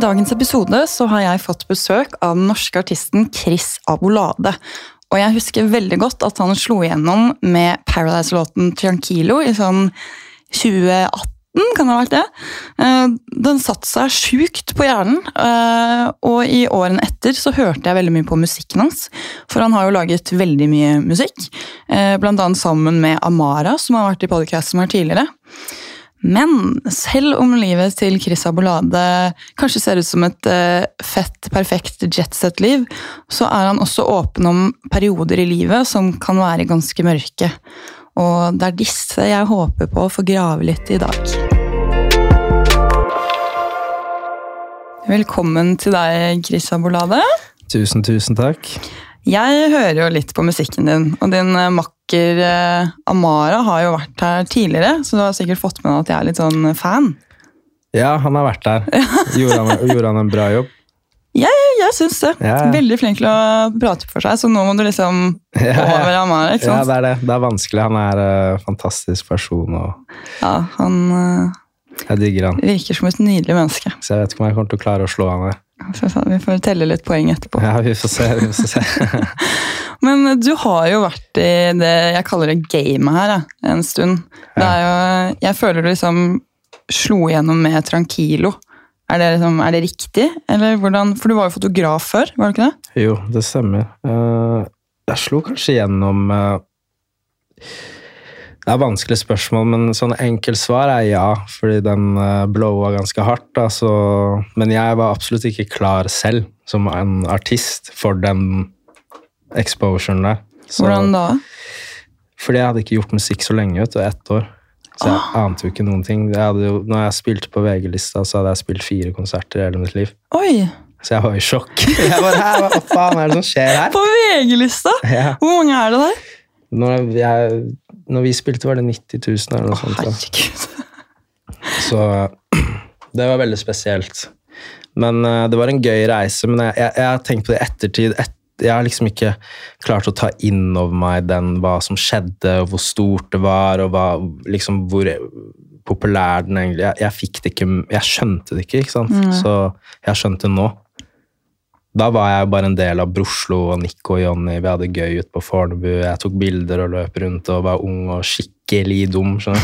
Dagens episode så har jeg fått besøk av den norske artisten Chris Abolade. Og jeg husker veldig godt at han slo igjennom med Paradise-låten 'Tranquilo' i sånn 2018, kan det ha vært det. Eh, Den satte seg sjukt på hjernen, eh, og i årene etter så hørte jeg veldig mye på musikken hans. For han har jo laget veldig mye musikk, bl.a. blant annet sammen med Amara, som har vært i podcasten her tidligere. Men selv om livet til Chris Abolade kanskje ser ut som et eh, fett, perfekt jetset-liv, så er han også åpen om perioder i livet som kan være ganske mørke. Og det er disse jeg håper på å få grave litt i dag. Velkommen til deg, Chris Abolade. Tusen, tusen takk. Jeg hører jo litt på musikken din, og din eh, makker eh, Amara har jo vært her tidligere, så du har sikkert fått med deg at jeg er litt sånn fan. Ja, han har vært der. Gjorde han, gjorde han en bra jobb? Jeg syns det. Ja, ja. Veldig flink til å prate for seg, så nå må du liksom Ja, ja. over Amara. ikke sant? Ja, det er det. Det er vanskelig. Han er en fantastisk person, og Ja, Han eh, jeg digger han. virker som et nydelig menneske. Så jeg vet ikke om jeg kommer til å klare å slå han her. Vi får telle litt poeng etterpå. Ja, vi får se. Vi får se. Men eh, du har jo vært i det jeg kaller det gamet her da, en stund. Det er jo, jeg føler du liksom slo igjennom med Tranquilo. Er det, liksom, er det riktig? Eller hvordan, for du var jo fotograf før, var du ikke det? Jo, det stemmer. Eh, jeg slo kanskje gjennom eh, Det er vanskelig spørsmål, men sånn enkelt svar er ja, fordi den uh, blowa ganske hardt. Da, så, men jeg var absolutt ikke klar selv som en artist for den exposuren der. Så- Hvordan da? Fordi jeg hadde ikke gjort musikk så lenge, vet du, ett år. Så jeg ante jo ikke noen ting. Jeg jo, når jeg spilte på VG-lista, så hadde jeg spilt fire konserter i hele mitt liv. Oi! Så jeg var i sjokk. Jeg bare, Hva faen er det som skjer her? På VG-lista! Ja. Hvor mange er det der? Når, jeg, når vi spilte, var det 90 000 eller noe sånt. da. Så det var veldig spesielt. Men uh, det var en gøy reise. Men jeg, har tenkt på det i ettertid. Et, jeg har liksom ikke klart å ta inn over meg den, hva som skjedde, og hvor stort det var, og hva, liksom, hvor populær den egentlig Jeg, jeg fikk det ikke Jeg skjønte det ikke, ikke sant? Så jeg skjønte det nå. Da var jeg bare en del av Broslo og Nico og Jonny. Vi hadde gøy ute på Fornebu. Jeg tok bilder og løp rundt og var ung og skikkelig dum. Så,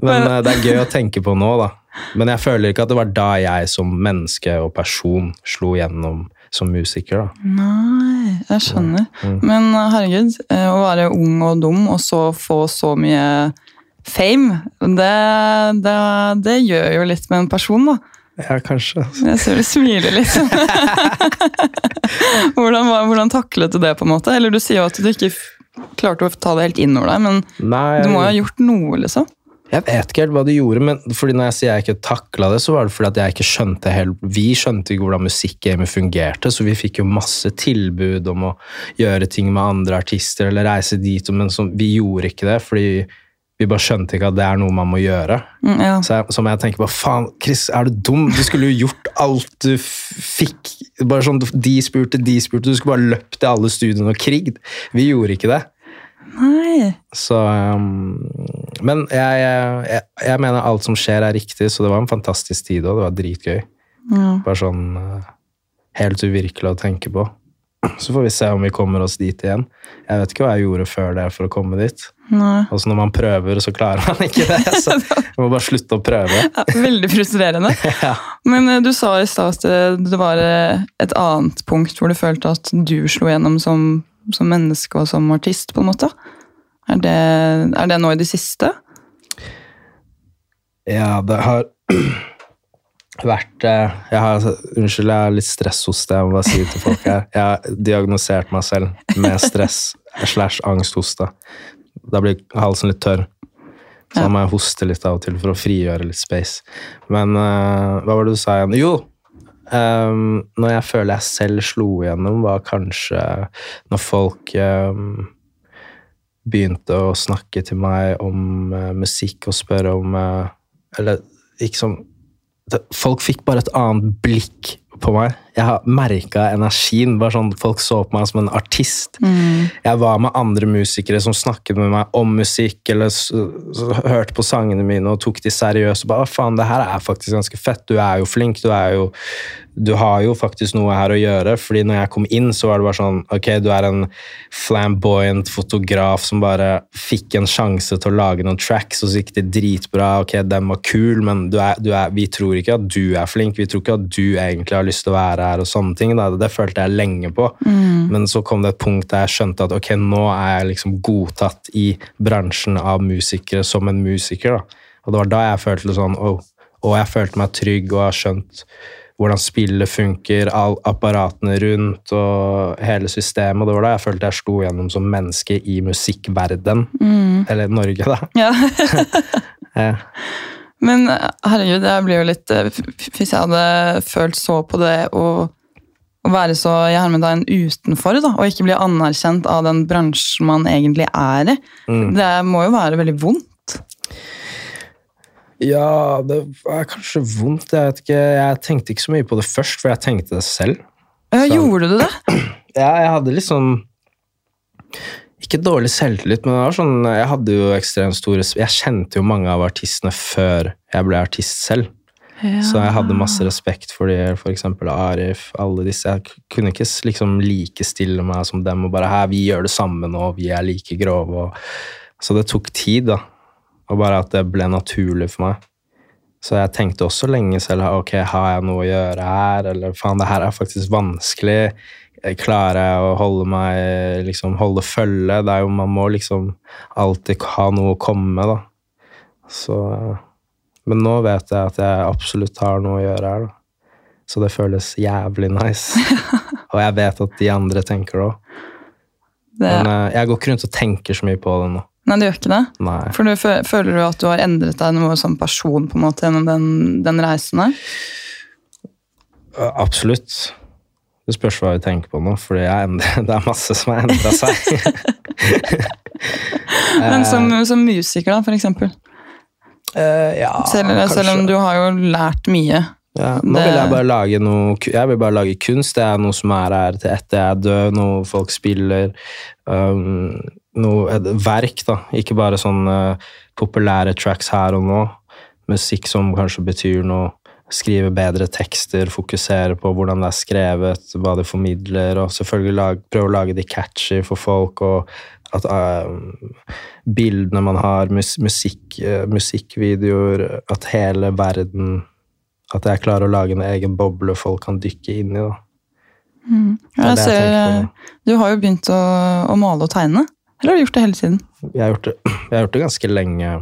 men eh, det er gøy å tenke på nå, da. Men jeg føler ikke at det var da jeg som menneske og person slo gjennom som musiker. da. Nei, jeg skjønner. Mm. Men uh, herregud, eh, å være ung og dum og så få så mye fame, det, det, det gjør jo litt med en person, da. Ja, kanskje. Jeg ser du smiler litt. hvordan, var- hvordan taklet du det, på en måte? Eller du sier jo at du ikke klarte å ta det helt inn over deg, men Nei, du må jo ha gjort noe, liksom. jeg vet ikke helt hva du gjorde, men fordi når jeg sier jeg ikke takla det, så var det fordi at jeg ikke skjønte helt Vi skjønte ikke hvordan musikkgamet fungerte, så vi fikk jo masse tilbud om å gjøre ting med andre artister eller reise dit, men så, vi gjorde ikke det fordi vi bare skjønte ikke at det er noe man må gjøre. Mm, ja. Så, jeg, så må jeg tenke bare faen, Chris, er du dum? Du skulle jo gjort alt du fikk. Bare sånn, De spurte, de spurte. Du skulle bare løpt til alle studiene og krigd. Vi gjorde ikke det. Nei. Så um, Men jeg, jeg, jeg mener alt som skjer, er riktig, så det var en fantastisk tid òg. Det var dritgøy. Ja. Bare sånn uh, helt uvirkelig å tenke på. Så får vi se om vi kommer oss dit igjen. Jeg vet ikke hva jeg gjorde før det for å komme dit. Og så når man prøver, så klarer man ikke det. Så jeg må bare slutte å prøve. Ja, veldig frustrerende. Ja. Men eh, du sa i stad at det var eh, et annet punkt hvor du følte at du slo gjennom som, som menneske og som artist, på en måte. Er det, er det nå i det siste? Ja, det har vært eh, jeg har, Unnskyld, jeg har litt stresshoste. Jeg må bare si til folk her. Jeg har diagnosert meg selv med stress slash angsthoste. Da blir halsen litt tørr. Så da må jeg hoste litt av og til for å frigjøre litt space. Men uh, hva var det du sa igjen? Jo! Um, når jeg føler jeg selv slo igjennom, var kanskje når folk um, begynte å snakke til meg om uh, musikk og spørre om uh, Eller ikke som Folk fikk bare et annet blikk på meg. Jeg har merka energien. bare sånn Folk så på meg som en artist. Jeg var med andre musikere som snakket med meg om musikk, eller hørte på sangene mine og tok de seriøst. og bare, «Å, faen, det her er faktisk ganske fett. Du er jo flink. Du er jo du har jo faktisk noe her å gjøre. fordi når jeg kom inn, så var det bare sånn Ok, du er en flamboyant fotograf som bare fikk en sjanse til å lage noen tracks, og så gikk det dritbra. Ok, den var kul, men du er, du er, vi tror ikke at du er flink. Vi tror ikke at du egentlig har lyst til å være her, og sånne ting. Da. Det følte jeg lenge på. Men så kom det et punkt der jeg skjønte at ok, nå er jeg liksom godtatt i bransjen av musikere som en musiker. da. Og det var da jeg følte det sånn oh. Og jeg følte meg trygg og har skjønt hvordan spillet funker, all apparatene rundt og hele systemet. Det var da jeg følte jeg slo gjennom som menneske i musikkverden. Eller Norge, da. Ja. Men herregud, jeg blir jo litt eh, Hvis jeg hadde følt så på det å, å være så i hermetegn utenfor, da, og ikke bli anerkjent av den bransjen man egentlig er i, det må jo være veldig vondt. Ja, det er kanskje vondt. Jeg vet ikke. Jeg tenkte ikke så mye på det først, for jeg tenkte det selv. Ja, Så- Gjorde du det? Ja, jeg hadde liksom Ikke dårlig selvtillit, men sånn, jeg hadde jo ekstremt store Jeg kjente jo mange av artistene før jeg ble artist selv. Så jeg hadde masse respekt for de, for eksempel Arif, alle disse. Jeg kunne ikke liksom likestille meg som dem og bare her, vi gjør det samme nå, vi er like grove. Og, så det tok tid, da. Og bare at det ble naturlig for meg. Så jeg tenkte også lenge selv ok, har jeg noe å gjøre her, eller faen, det her er faktisk vanskelig. Klarer jeg å holde meg, liksom holde følge? Det er jo, man må liksom alltid ha noe å komme med, da. Så Men nå vet jeg at jeg absolutt har noe å gjøre her, da. Så det føles jævlig nice. og jeg vet at de andre tenker det òg. Men eh, jeg går ikke rundt og tenker så mye på det nå. nei, det gjør ikke det. Nei. For du, Føler du at du har endret deg noe som person på en måte gjennom den, den reisen her? Absolutt. Det spørs hva vi tenker på nå, for det er masse som har endra seg. Men som, som musiker, da, for eksempel. Eh, ja, Selv, selv om du har jo lært mye. ja, Nå det- vil jeg bare lage noe Jeg vil bare lage kunst. Det er noe som er her til etter jeg er død, noe folk spiller. Um, noe, et verk, da. Ikke bare sånne populære tracks her og nå. Musikk som kanskje betyr noe. Skrive bedre tekster, fokusere på hvordan det er skrevet, hva det formidler, og selvfølgelig lag, prøve å lage de catchy for folk. og at uh, bildene man har, mus musikk, uh, musikkvideoer, at hele verden At jeg klarer å lage en egen boble folk kan dykke inn i. er Jeg jeg ser, du har jo begynt å, å male og tegne. Eller har du gjort det hele tiden? Jeg har gjort det, jeg har gjort det ganske lenge.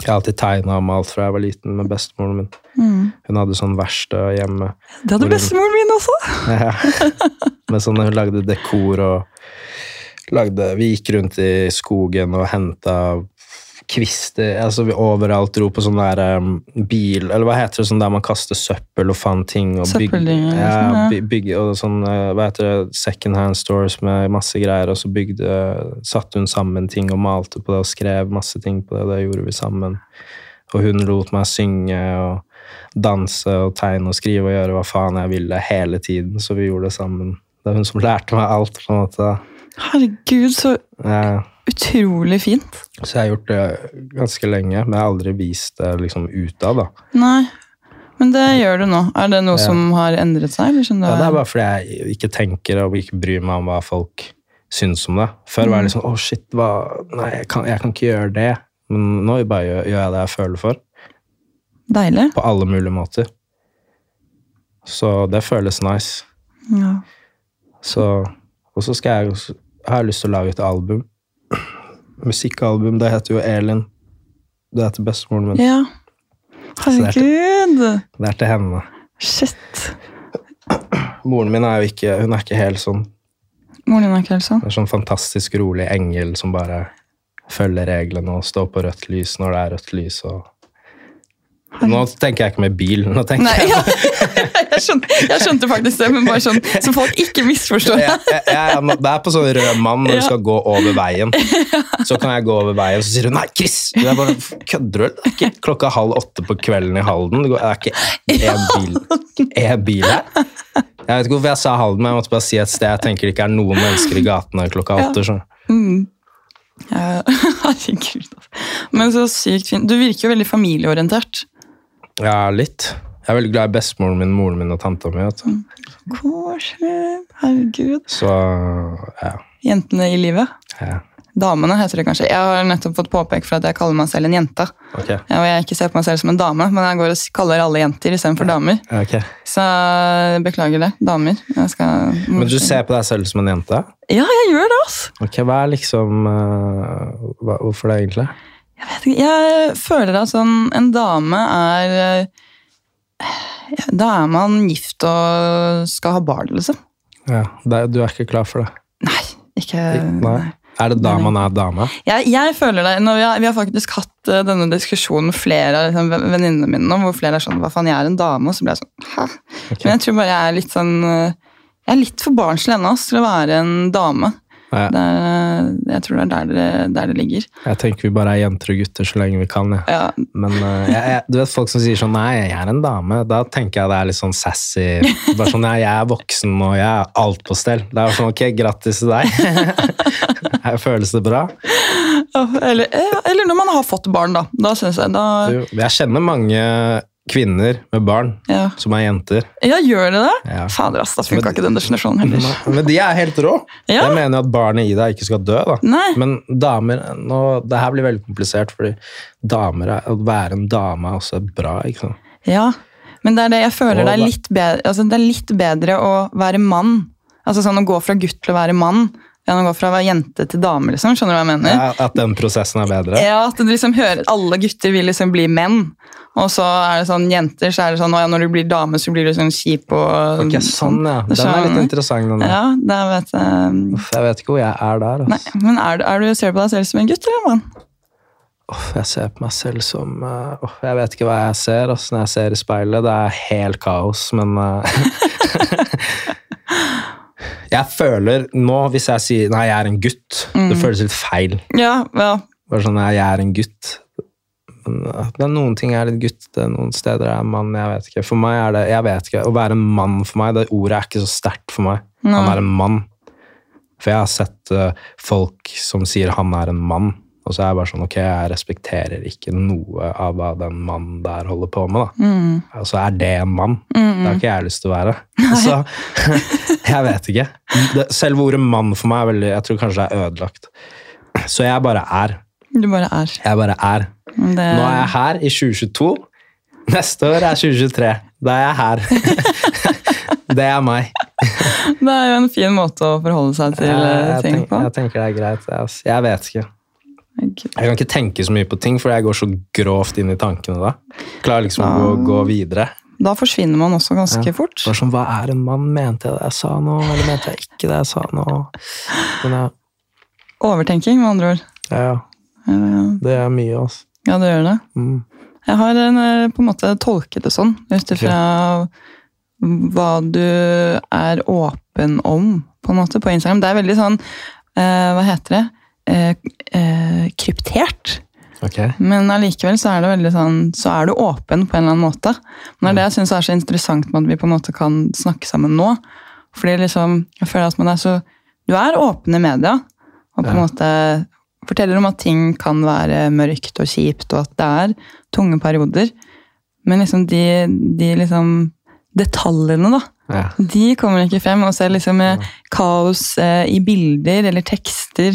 Jeg har alltid tegna og malt fra jeg var liten med bestemoren min. Hun hadde sånn verksted hjemme. Det hadde bestemoren min også! Ja. Men sånn hun lagde dekor og lagde Vi gikk rundt i skogen og henta kvister altså vi Overalt dro på sånn der um, bil Eller hva heter det, sånn der man kaster søppel og fant ting og bygg, Søppeldynger, ja, sånn, bygge, og sånn uh, Hva heter det, second hand stores med masse greier, og så bygde Satte hun sammen ting og malte på det og skrev masse ting på det, og det gjorde vi sammen. Og hun lot meg synge og danse og tegne og skrive og gjøre hva faen jeg ville hele tiden, så vi gjorde det sammen. Det er hun som lærte meg alt, på en måte. Herregud, så Ja, utrolig fint. så jeg har gjort det ganske lenge, men jeg har aldri vist det liksom utad. Nei. Men det gjør du nå. Er det noe Ja. som har endret seg? Eller Ja, det er bare fordi jeg ikke tenker og ikke bryr meg om hva folk syns om det. Før var jeg liksom Å, shit, hva Nei, jeg kan, jeg kan ikke gjøre det. Men nå bare gjør, gjør jeg det jeg føler for. Deilig. På alle mulige måter. Så det føles nice. Ja. Så, og så skal jeg også- har jeg lyst til å lage et album. Musikkalbum. Det heter jo Elin. Det er til bestemoren min. ja. Det er Herregud. Det er til henne. Shit. Moren min er jo ikke Hun er ikke helt sånn. Moren din er ikke helt sånn? Det er sånn fantastisk rolig engel som bare følger reglene og står på rødt lys når det er rødt lys. og Nå tenker jeg ikke med bil. Nå tenker Nei, jeg ja. jeg, skjønte, jeg skjønte faktisk det, men bare sånn så folk ikke misforstår. jeg, jeg, jeg, Det er på sånn rød mann når du skal gå over veien. Så kan jeg gå over veien, så sier hun 'nei, Chris'. Jeg bare, Kødder du? Det er ikke klokka halv åtte på kvelden i Halden. Det er ikke én bil, her. Jeg vet ikke hvorfor jeg sa Halden, men jeg måtte bare si et sted jeg tenker det ikke er noen mennesker i gatene klokka åtte. Sånn. Mm. Herregud. altså. Men så sykt fint. Du virker jo veldig familieorientert. Ja, litt. Jeg er veldig glad i bestemoren min, moren min og tanta mi. vet du. Koselig. Herregud. Så ja. Jentene i livet. ja. Damene heter det kanskje. Jeg har nettopp fått påpekt for at jeg kaller meg selv en jente. Okay. Og jeg ikke ser på meg selv som en dame, men jeg går og kaller alle jenter istedenfor damer. Okay. Så beklager det. Damer. Skal, Men du ser på deg selv som en jente? Ja, jeg gjør det, altså. Ok, Hva er liksom uh, hva, Hvorfor det, egentlig? Jeg, vet ikke, jeg føler at sånn, en dame er eh, Da er man gift og skal ha barn, liksom. Ja, det, Du er ikke klar for det? Nei, ikke Nei. Er det da man er dame? Jeg, jeg føler det, når vi, har, vi har faktisk hatt eh, denne diskusjonen flere av liksom, venninnene mine om, hvor flere er sånn Hva faen, jeg er en dame? Og så blir jeg sånn Hæ? Men jeg tror bare jeg er litt sånn eh, Jeg er litt for barnslig ennå til å være en dame. Ja. Det er, jeg tror det er der det, der det ligger. Jeg tenker vi bare er jenter og gutter så lenge vi kan. Ja. Ja, Men øh, jeg, jeg, du vet folk som sier sånn Nei, jeg er en dame. Da tenker jeg det er litt sånn sassy. Bare sånn, Jeg er voksen og jeg er alt på stell. Det er sånn Ok, grattis til deg. Her Føles det bra? eller, eller når man har fått barn, da. Da synes jeg da, Jeg kjenner mange kvinner med barn ja. som er jenter. ja, gjør det det? Ja. Fader, ass, da funka ikke den definisjonen heller. Men de er helt rå. Ja. Jeg mener jo at barnet i deg ikke skal dø. da. Nei. Men damer nå, Det her blir veldig komplisert, fordi damer er, å være en dame er også bra. ikke sant? Ja, men det er det jeg føler det er, litt bedre, altså det er litt bedre å være mann. Altså sånn Å gå fra gutt til å være mann enn å gå fra å være jente til dame. liksom, Skjønner du hva jeg mener? Ja, At den prosessen er bedre. Ja, at du liksom hører Alle gutter vil liksom bli menn. Og så er det sånn jenter, så er det sånn «Å ja, når du blir dame, så blir du sånn kjip og Ok, sånn, ja. Den er litt interessant. den. Ja, det vet jeg. Uff, Jeg vet ikke hvor jeg er der. Nei, Altså. men er er du, ser du på deg selv som en gutt eller en mann? Uff, jeg ser på meg selv som uh, Jeg vet ikke hva jeg ser altså, når jeg ser i speilet. Det er helt kaos, men uh, Jeg føler nå, hvis jeg sier nei, jeg er en gutt, det føles litt feil. Ja, ja. Bare sånn, nei, jeg er en gutt. Det er noen ting jeg er litt gutt, det er noen steder jeg er mann. Jeg vet ikke. For meg er det, jeg vet ikke, Å være en mann for meg, det ordet er ikke så sterkt for meg. Han er en mann. For jeg har sett uh, folk som sier han er en mann, og så er jeg bare sånn, ok, jeg respekterer ikke noe av hva den mannen der holder på med. da. Og så er det en mann. Det har ikke jeg lyst til å være. Så jeg vet ikke. selv selve ordet mann for meg er veldig, jeg tror kanskje det er ødelagt. Så jeg bare er. Du bare er. Jeg bare er. Det, Nå er jeg her i 2022. Neste år er 2023. Da er jeg her. Det er meg. det er jo en fin måte å forholde seg til Jeg, eh, jeg, ting tenker, på. jeg tenker det er greit. Jeg, jeg vet ikke. Jeg kan ikke tenke så mye på ting, for jeg går så grovt inn i tankene da. Klarer liksom å gå, videre. Da forsvinner man også ganske fort. Bare sånn, Hva er en mann? Mente jeg det jeg sa nå, eller mente jeg ikke det jeg sa nå? Men ja, Overtenking, med andre ord. ja, ja. Det er mye, altså. Ja, det gjør det. Mm. Jeg har en, eh, på en måte tolket det sånn, ut ifra hva du er åpen om, på en måte, på Instagram. Det er veldig sånn eh, Hva heter det? Eh, eh, kryptert. Okay. Men allikevel så er det veldig sånn, så er du åpen på en eller annen måte. Men det er det jeg syns er så interessant med at vi på en måte kan snakke sammen nå. Fordi liksom, jeg føler at man er så Du er åpen i media, og på en Ja. måte forteller om at ting kan være mørkt og kjipt, og at det er tunge perioder. Men liksom de, de liksom detaljene, da. Ja. De kommer ikke frem. Og så er det liksom ja. kaos eh, i bilder eller tekster.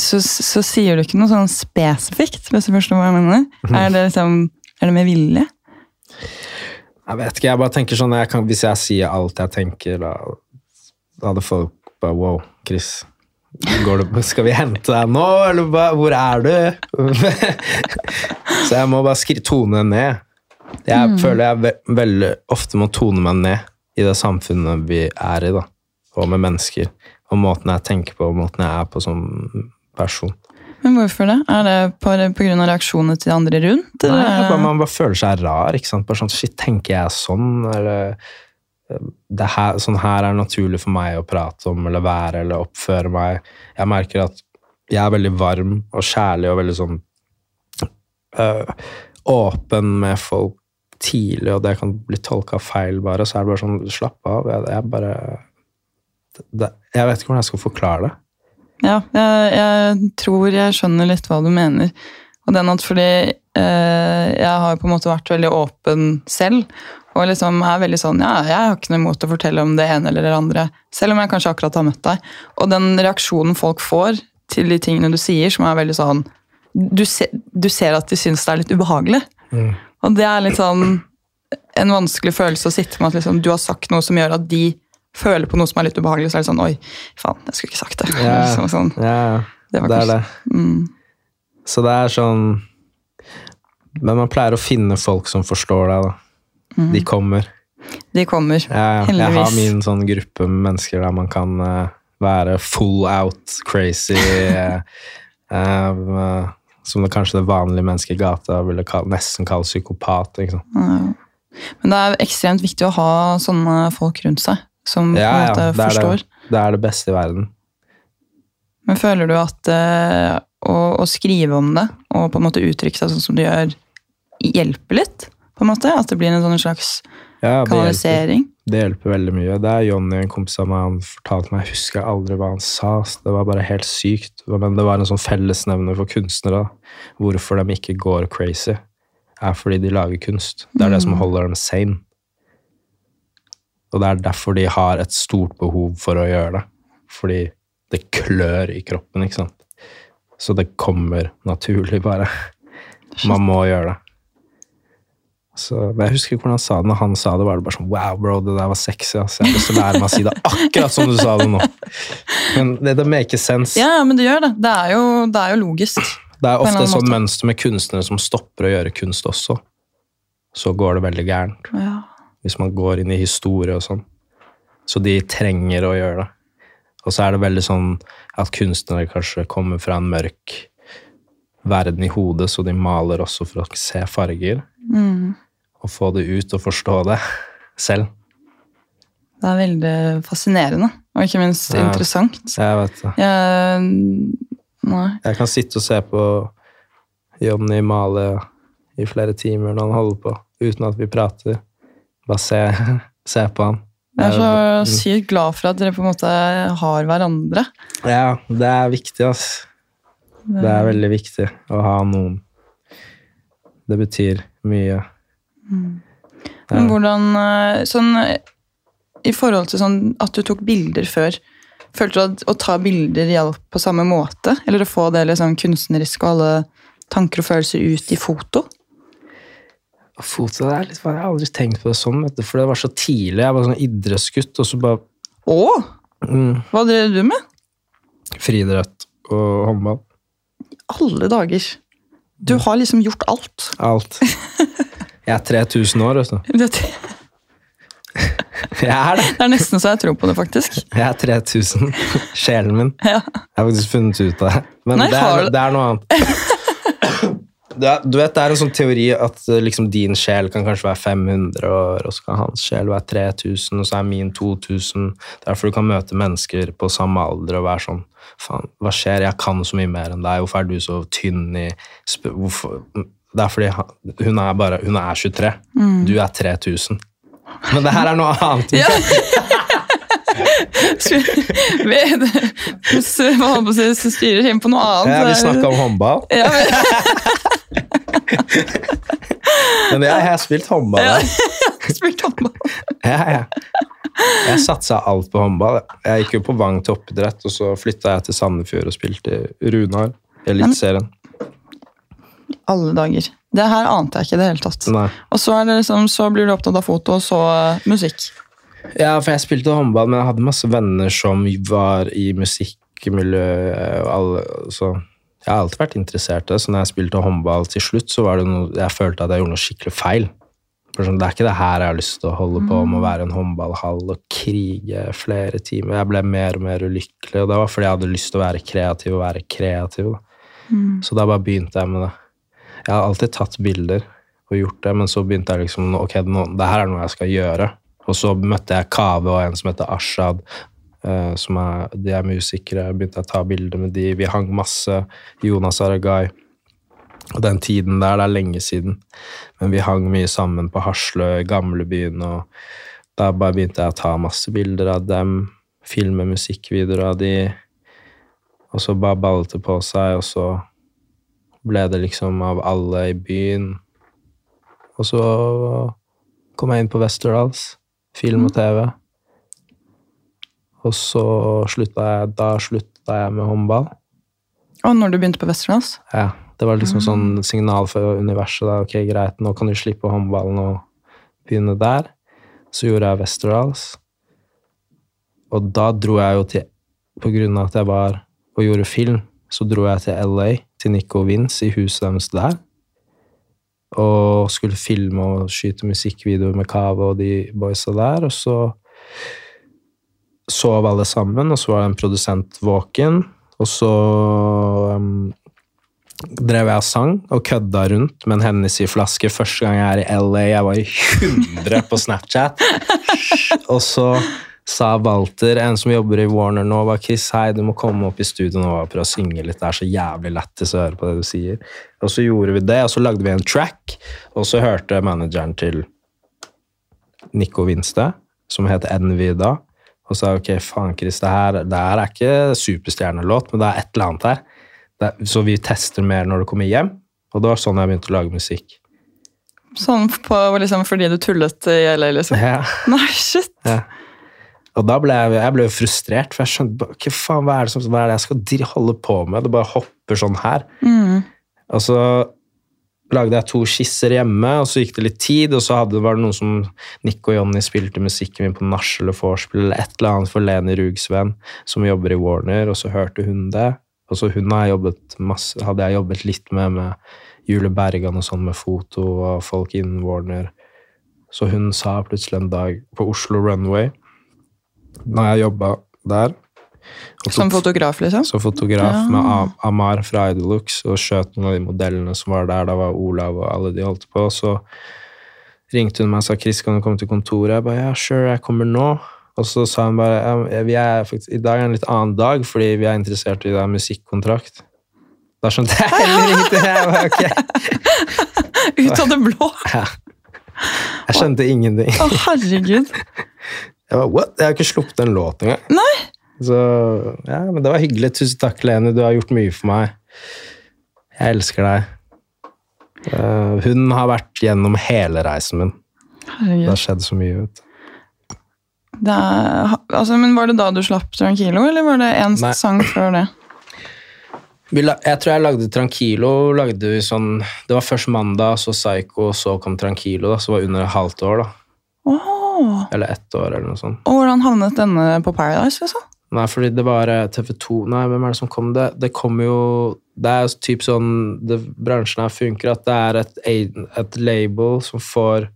Så, så sier du ikke noe sånn spesifikt, hvis du forstår hva jeg mener. Er det liksom, er det med vilje? Jeg vet ikke, jeg bare tenker sånn jeg kan, Hvis jeg sier alt jeg tenker, da, da hadde folk bare Wow, Chris. Går du, skal vi hente deg nå, eller hva, hvor er du? Så jeg må bare skri, tone ned. Jeg føler jeg ve veldig ofte må tone meg ned i det samfunnet vi er i, da. Og med mennesker. Og måten jeg tenker på, og måten jeg er på som person. Men hvorfor det? Er det av reaksjonene til de andre rundt? Eller? Nei, bare, man bare føler seg rar. ikke sant? Bare sånn, Shit, tenker jeg sånn? Eller eh, det her, sånn her er naturlig for meg å prate om eller være eller oppføre meg. Jeg merker at jeg er veldig varm og kjærlig og veldig sånn øh, åpen med folk tidlig, og det kan bli tolka feil, bare. Så er det bare sånn Slapp av. Jeg, jeg bare det, Jeg vet ikke hvordan jeg skal forklare det. Ja, jeg, jeg tror jeg skjønner litt hva du mener. Og den at fordi eh, jeg har på en måte vært veldig åpen selv, og liksom er veldig sånn Ja, jeg har ikke noe imot å fortelle om det ene eller det andre, selv om jeg kanskje akkurat har møtt deg. Og den reaksjonen folk får til de tingene du sier, som er veldig sånn Du, se, du ser at de syns det er litt ubehagelig. Og det er litt sånn en vanskelig følelse å sitte med at liksom, du har sagt noe som gjør at de føler på noe som er litt ubehagelig, så er det sånn Oi, faen, jeg skulle ikke sagt det. Ja, Liksom sånn. ja, Det det, er det. Mm. Så det er sånn Men man pleier å finne folk som forstår deg, da. De kommer. De kommer. Jeg, jeg Mm. Heldigvis. har min sånn gruppe med mennesker der man kan uh, være full out crazy. uh, som det kanskje det vanlige mennesket i gata ville kall, nesten kalle psykopat. Liksom. sant? Men det er ekstremt viktig å ha sånne folk rundt seg, som på Ja, måte ja, det forstår. det. Det er det beste i verden. Men føler du at eh, å, å skrive om det, og på en måte uttrykke seg sånn som du gjør, hjelper litt? på en måte? At det blir en sånn slags Ja, det hjelper. Det hjelper veldig mye. Det er Jonny, en kompis av meg, han fortalte meg, jeg husker aldri hva han sa, det var bare helt sykt. Men det var en sånn fellesnevner for kunstnere. Hvorfor de ikke går crazy, er fordi de lager kunst. Det er det som holder dem sane. Og det er derfor de har et stort behov for å gjøre det. Fordi det klør i kroppen, ikke sant. Så det kommer naturlig, bare. Man må gjøre det. Så, jeg husker ikke hvordan han sa det. Når han sa det, var det bare sånn Wow, bro, det der var sexy. ass. Jeg har lyst til å lære meg å si det akkurat som du sa det nå. Men det, det maker sense. Ja, men det gjør det. Det er jo, det er jo logisk. Det er ofte sånn et sånt mønster med kunstnere som stopper å gjøre kunst også. Så går det veldig gærent. Ja. Hvis man går inn i historie og sånn. Så de trenger å gjøre det. Og så er det veldig sånn at kunstnere kanskje kommer fra en mørk verden i hodet, så de maler også for å se farger. Mm. Og få det ut og forstå det selv. Det er veldig fascinerende, og ikke minst Ja. interessant. Jeg vet det. Jeg. Jeg kan sitte og se på Jonny male i flere timer når han holder på, uten at vi prater. Bare se, se på han. Jeg er så Mm. sykt glad for at dere på en måte har hverandre. Ja, det er viktig, altså. Det er veldig viktig å ha noen. Det betyr mye. Men hvordan eh, sånn, I forhold til sånn at du tok bilder før, følte du at å ta bilder hjalp på samme måte? Eller å få det liksom kunstneriske og alle tanker og følelser ut i foto? Det er litt, Jeg har aldri tenkt på det sånn, for det var så tidlig. Jeg var sånn idrettsgutt, og så bare Å! mm, Hva drev du med? friidrett og håndball. Alle dager. Du har liksom gjort alt. Alt. Jeg er 3000 år, vet du. Det Jeg er det. er nesten så jeg tror på det, faktisk. Jeg er 3000. Sjelen min. Ja. Jeg har faktisk funnet ut av det. Men Nei, det, er, det er noe annet. Er, du vet, det er en sånn teori at eh, liksom, din sjel kan kanskje være 500 år, og så kan hans sjel være 3000, og så er min 2000. Derfor du kan møte mennesker på samme alder og være sånn Faen, hva skjer? Jeg kan så mye mer enn deg. Hvorfor er du så tynn i hvorfor? Det er fordi hun er bare Hun er 23. Du er 3000. Men det her er noe annet. Ja. Vi styrer inn på noe annet. Ja, vi snakka om håndball. Ja, men... Men jeg har spilt håndball. Ja. jeg. Spilt håndball. Ja, ja. Jeg satsa alt på håndball. Jeg gikk jo på Vang toppidrett, og så flytta jeg til Sandefjord og spilte Runar. i Eliteserien. Alle dager. Det her ante jeg ikke i det hele tatt. Nei. Og så, det liksom, så blir du opptatt av foto, og så eh, musikk. Ja, for jeg spilte håndball, men jeg hadde masse venner som var i musikkmiljøet. Altså, jeg har alltid vært interessert i det, så når jeg spilte håndball til slutt, så var det noe, jeg følte at jeg gjorde noe skikkelig feil. For sånn, det er ikke det her jeg har lyst til å holde på med, å være en håndballhall og krige flere timer. Jeg ble mer og mer ulykkelig, og det var fordi jeg hadde lyst til å være kreativ og være kreativ. Da. Så da bare begynte jeg med det. Jeg har alltid tatt bilder og gjort det, men så begynte jeg liksom Ok, nå, det her er noe jeg skal gjøre. Og så møtte jeg Kave og en som heter Ashad, eh, som er, de er musikere. Jeg begynte å ta bilder med de. Vi hang masse. Jonas Aragai. Og den tiden der, det er lenge siden. Men vi hang mye sammen på Haslø, gamlebyen, og da bare begynte jeg å ta masse bilder av dem. Filme musikkvideoer av de. Og så bare ballet det på seg, og så ble det liksom av alle i byen. Og så kom jeg inn på Westerdals, film og TV. Og så slutta jeg, da slutta jeg med håndball. Og når du begynte på Westerdals? Ja, det var liksom sånn signal for universet. da, ok, greit, nå kan du slippe håndballen og begynne der. Så gjorde jeg Westerdals. Og da dro jeg jo til På grunn av at jeg var og gjorde film, så dro jeg til LA, til Nico Vince, i huset deres der. Og skulle filme og skyte musikkvideoer med Kave og de boysa der. Og så sov alle sammen, og så var det en produsent våken. Og så um, drev jeg og sang og kødda rundt med en Hennessy-flaske første gang jeg er i LA. Jeg var i 100 på Snapchat. Og så sa Walter, en som jobber i Warner nå, var Chris, hei, du må komme opp i studio nå og prøve å synge litt. Det er så jævlig lættis å høre på det du sier. Og så gjorde vi det, og så lagde vi en track, og så hørte manageren til Nico Winste, som het Envy da, og sa ok, faen Chris, det her, det her er ikke superstjernelåt, men det er et eller annet her. Er- så vi tester mer når du kommer hjem, og det var sånn jeg begynte å lage musikk. Sånn på, liksom, fordi du tullet i LA, liksom? Ja. Nei, shit! Ja. Og da ble jeg, jeg ble frustrert, for jeg skjønte hva faen, hva er det, som, hva er det jeg skal holde på med? Det bare hopper sånn her. Og så lagde jeg to skisser hjemme, og så gikk det litt tid, og så hadde, var det noen som Nick og Jonny spilte musikken min på nach eller vorspiel eller et eller annet for Leni Rugsven, som jobber i Warner, og så hørte hun det. Og så hun har jeg jobbet masse, hadde jeg jobbet litt med, med Jule Bergan og sånn, med foto og folk innen Warner. Så hun sa plutselig en dag på Oslo Runway, når jeg jobba der Som fotograf, liksom? som fotograf Ja. med Amar fra Idolux og skjøt noen av de modellene som var der. Da var Olav og alle de holdt på. Så ringte hun meg og sa Chris, kan du komme til kontoret? Jeg bare ja, sure, jeg kommer nå. Og så sa hun bare ja, vi faktisk, i dag er en litt annen dag fordi vi er interessert i deg musikkontrakt. Da skjønte jeg heller ingenting. Jeg, bare, okay. Ut av det blå! jeg skjønte ingenting. Å, herregud. Jeg bare, what? Jeg har ikke sluppet en låt engang. Nei! Så ja, men det var hyggelig. Tusen takk, Lene. Du har gjort mye for meg. Jeg elsker deg. Uh, hun har vært gjennom hele reisen min. Det har skjedd så mye. vet du. Det er, altså, men Var det da du slapp Tranquilo, eller var det en Nei. sang før det? La, jeg tror jeg lagde Tranquilo. Lagde sånn, det var først mandag, så Psycho, så kom Tranquilo. Da, så var det under et halvt år. da. Eller ett år, eller noe sånt. Og hvordan havnet denne på Paradise? liksom? Nei, fordi det var eh, TV2 Nei, hvem er det som kom? Det, det kom jo Det er typ sånn det, Bransjen her funker at det er et, et label som får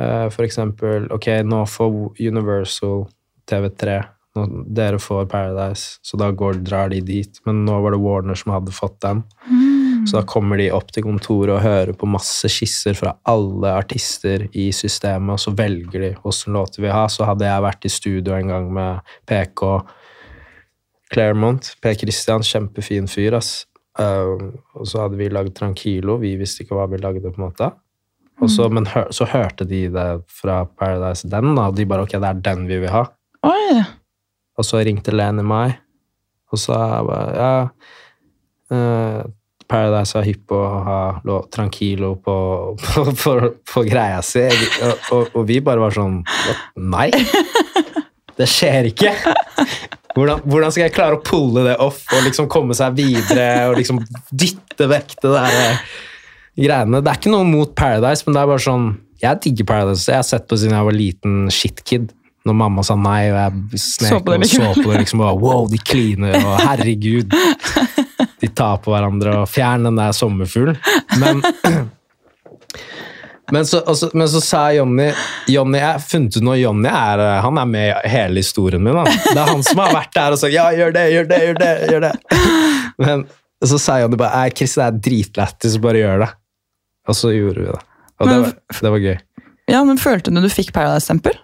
uh, For eksempel Ok, nå får Universal TV3 nå, Dere får Paradise, så da går, drar de dit. Men nå var det Warner som hadde fått den. Så da kommer de opp til kontoret og hører på masse skisser fra alle artister i systemet, og så velger de hvilke låter vi har. Så hadde jeg vært i studio en gang med PK Claremont. Per Christian, kjempefin fyr, ass. Uh, og så hadde vi lagd Tranquilo. Vi visste ikke hva vi lagde, på en måte. Og så, men hør, så hørte de det fra Paradise, den, da. Og de bare ok, det er den vi vil ha. Oi! Og så ringte Lene meg og sa jeg bare ja, eh, Paradise var hypp på å ha lå Tranquilo på, på, på, på greia si, og, og, og vi bare var sånn «What? Nei! Det skjer ikke! Hvordan, hvordan skal jeg klare å pulle det off og liksom komme seg videre og liksom dytte vekk det der eh, greiene? Det er ikke noe mot Paradise, men det er bare sånn Jeg digger Paradise. Jeg har sett på siden jeg var liten shitkid. Når mamma sa nei, og jeg snek og så på det liksom, og wow, de kliner, og herregud. De tar på hverandre, og fjerner den der sommerfuglen. Men men så, også, men så sa Jonny Jonny, Jeg funnet ut noe Jonny er, eh, han er med i hele historien min. Da. Det er han som har vært der og sagt 'ja, gjør det, gjør det', gjør det. gjør det. Men så sa Jonny bare 'Nei, Chris, det er dritlættis, bare gjør det'. Og så gjorde vi det. Og det var, det var gøy. Ja, men Følte du du fikk Paradise-stempel?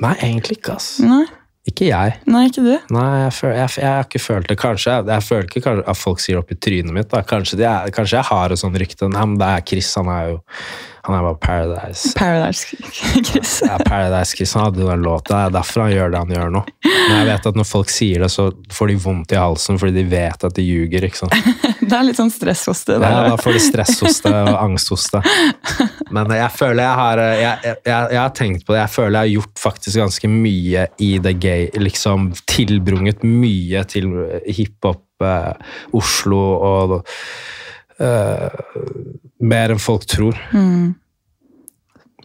Nei, egentlig ikke, ass. Nei, Ikke jeg. nei, ikke du. Nei, jeg, føl, jeg, jeg har ikke følt det. Kanskje jeg, jeg føler ikke at folk sier det opp i trynet mitt. Kanskje, de kanskje jeg har et sånt rykte. Nei, men det er Chris, han er jo han er bare Paradise. Paradise Chris. Ja, Paradise Chris han hadde den låta. Det er derfor han gjør det han gjør nå. Men jeg vet at når folk sier det, så får de vondt i halsen fordi de vet at de ljuger. ikke sant? Det er litt sånn stress hos det. Ja, da får de stresshoste og angsthoste. Men jeg føler jeg har jeg, jeg, jeg, jeg har tenkt på det. Jeg føler jeg har gjort faktisk ganske mye i the gay. Liksom tilbrunget mye til hiphop, eh, Oslo og eh, Mer enn folk tror. Mm.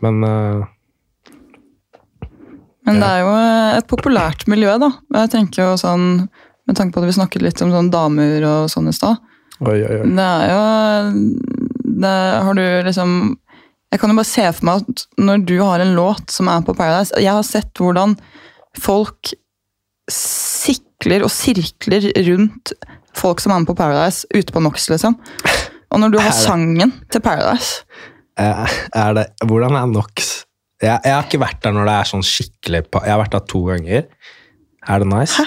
Men uh, Men det er jo et populært miljø, da. Jeg tenker jo sånn, Med tanke på at vi snakket litt om sånn damer og sånn i stad. Det er jo det, Har du liksom Jeg kan jo bare se for meg at når du har en låt som er på Paradise Jeg har sett hvordan folk sikler og sirkler rundt folk som er med på Paradise, ute på NOx, liksom. Og når du har sangen til Paradise Eh, Er det, hvordan er NOx? Jeg, jeg har ikke vært der når det er sånn skikkelig Jeg har vært der to ganger. Er det nice? Hæ?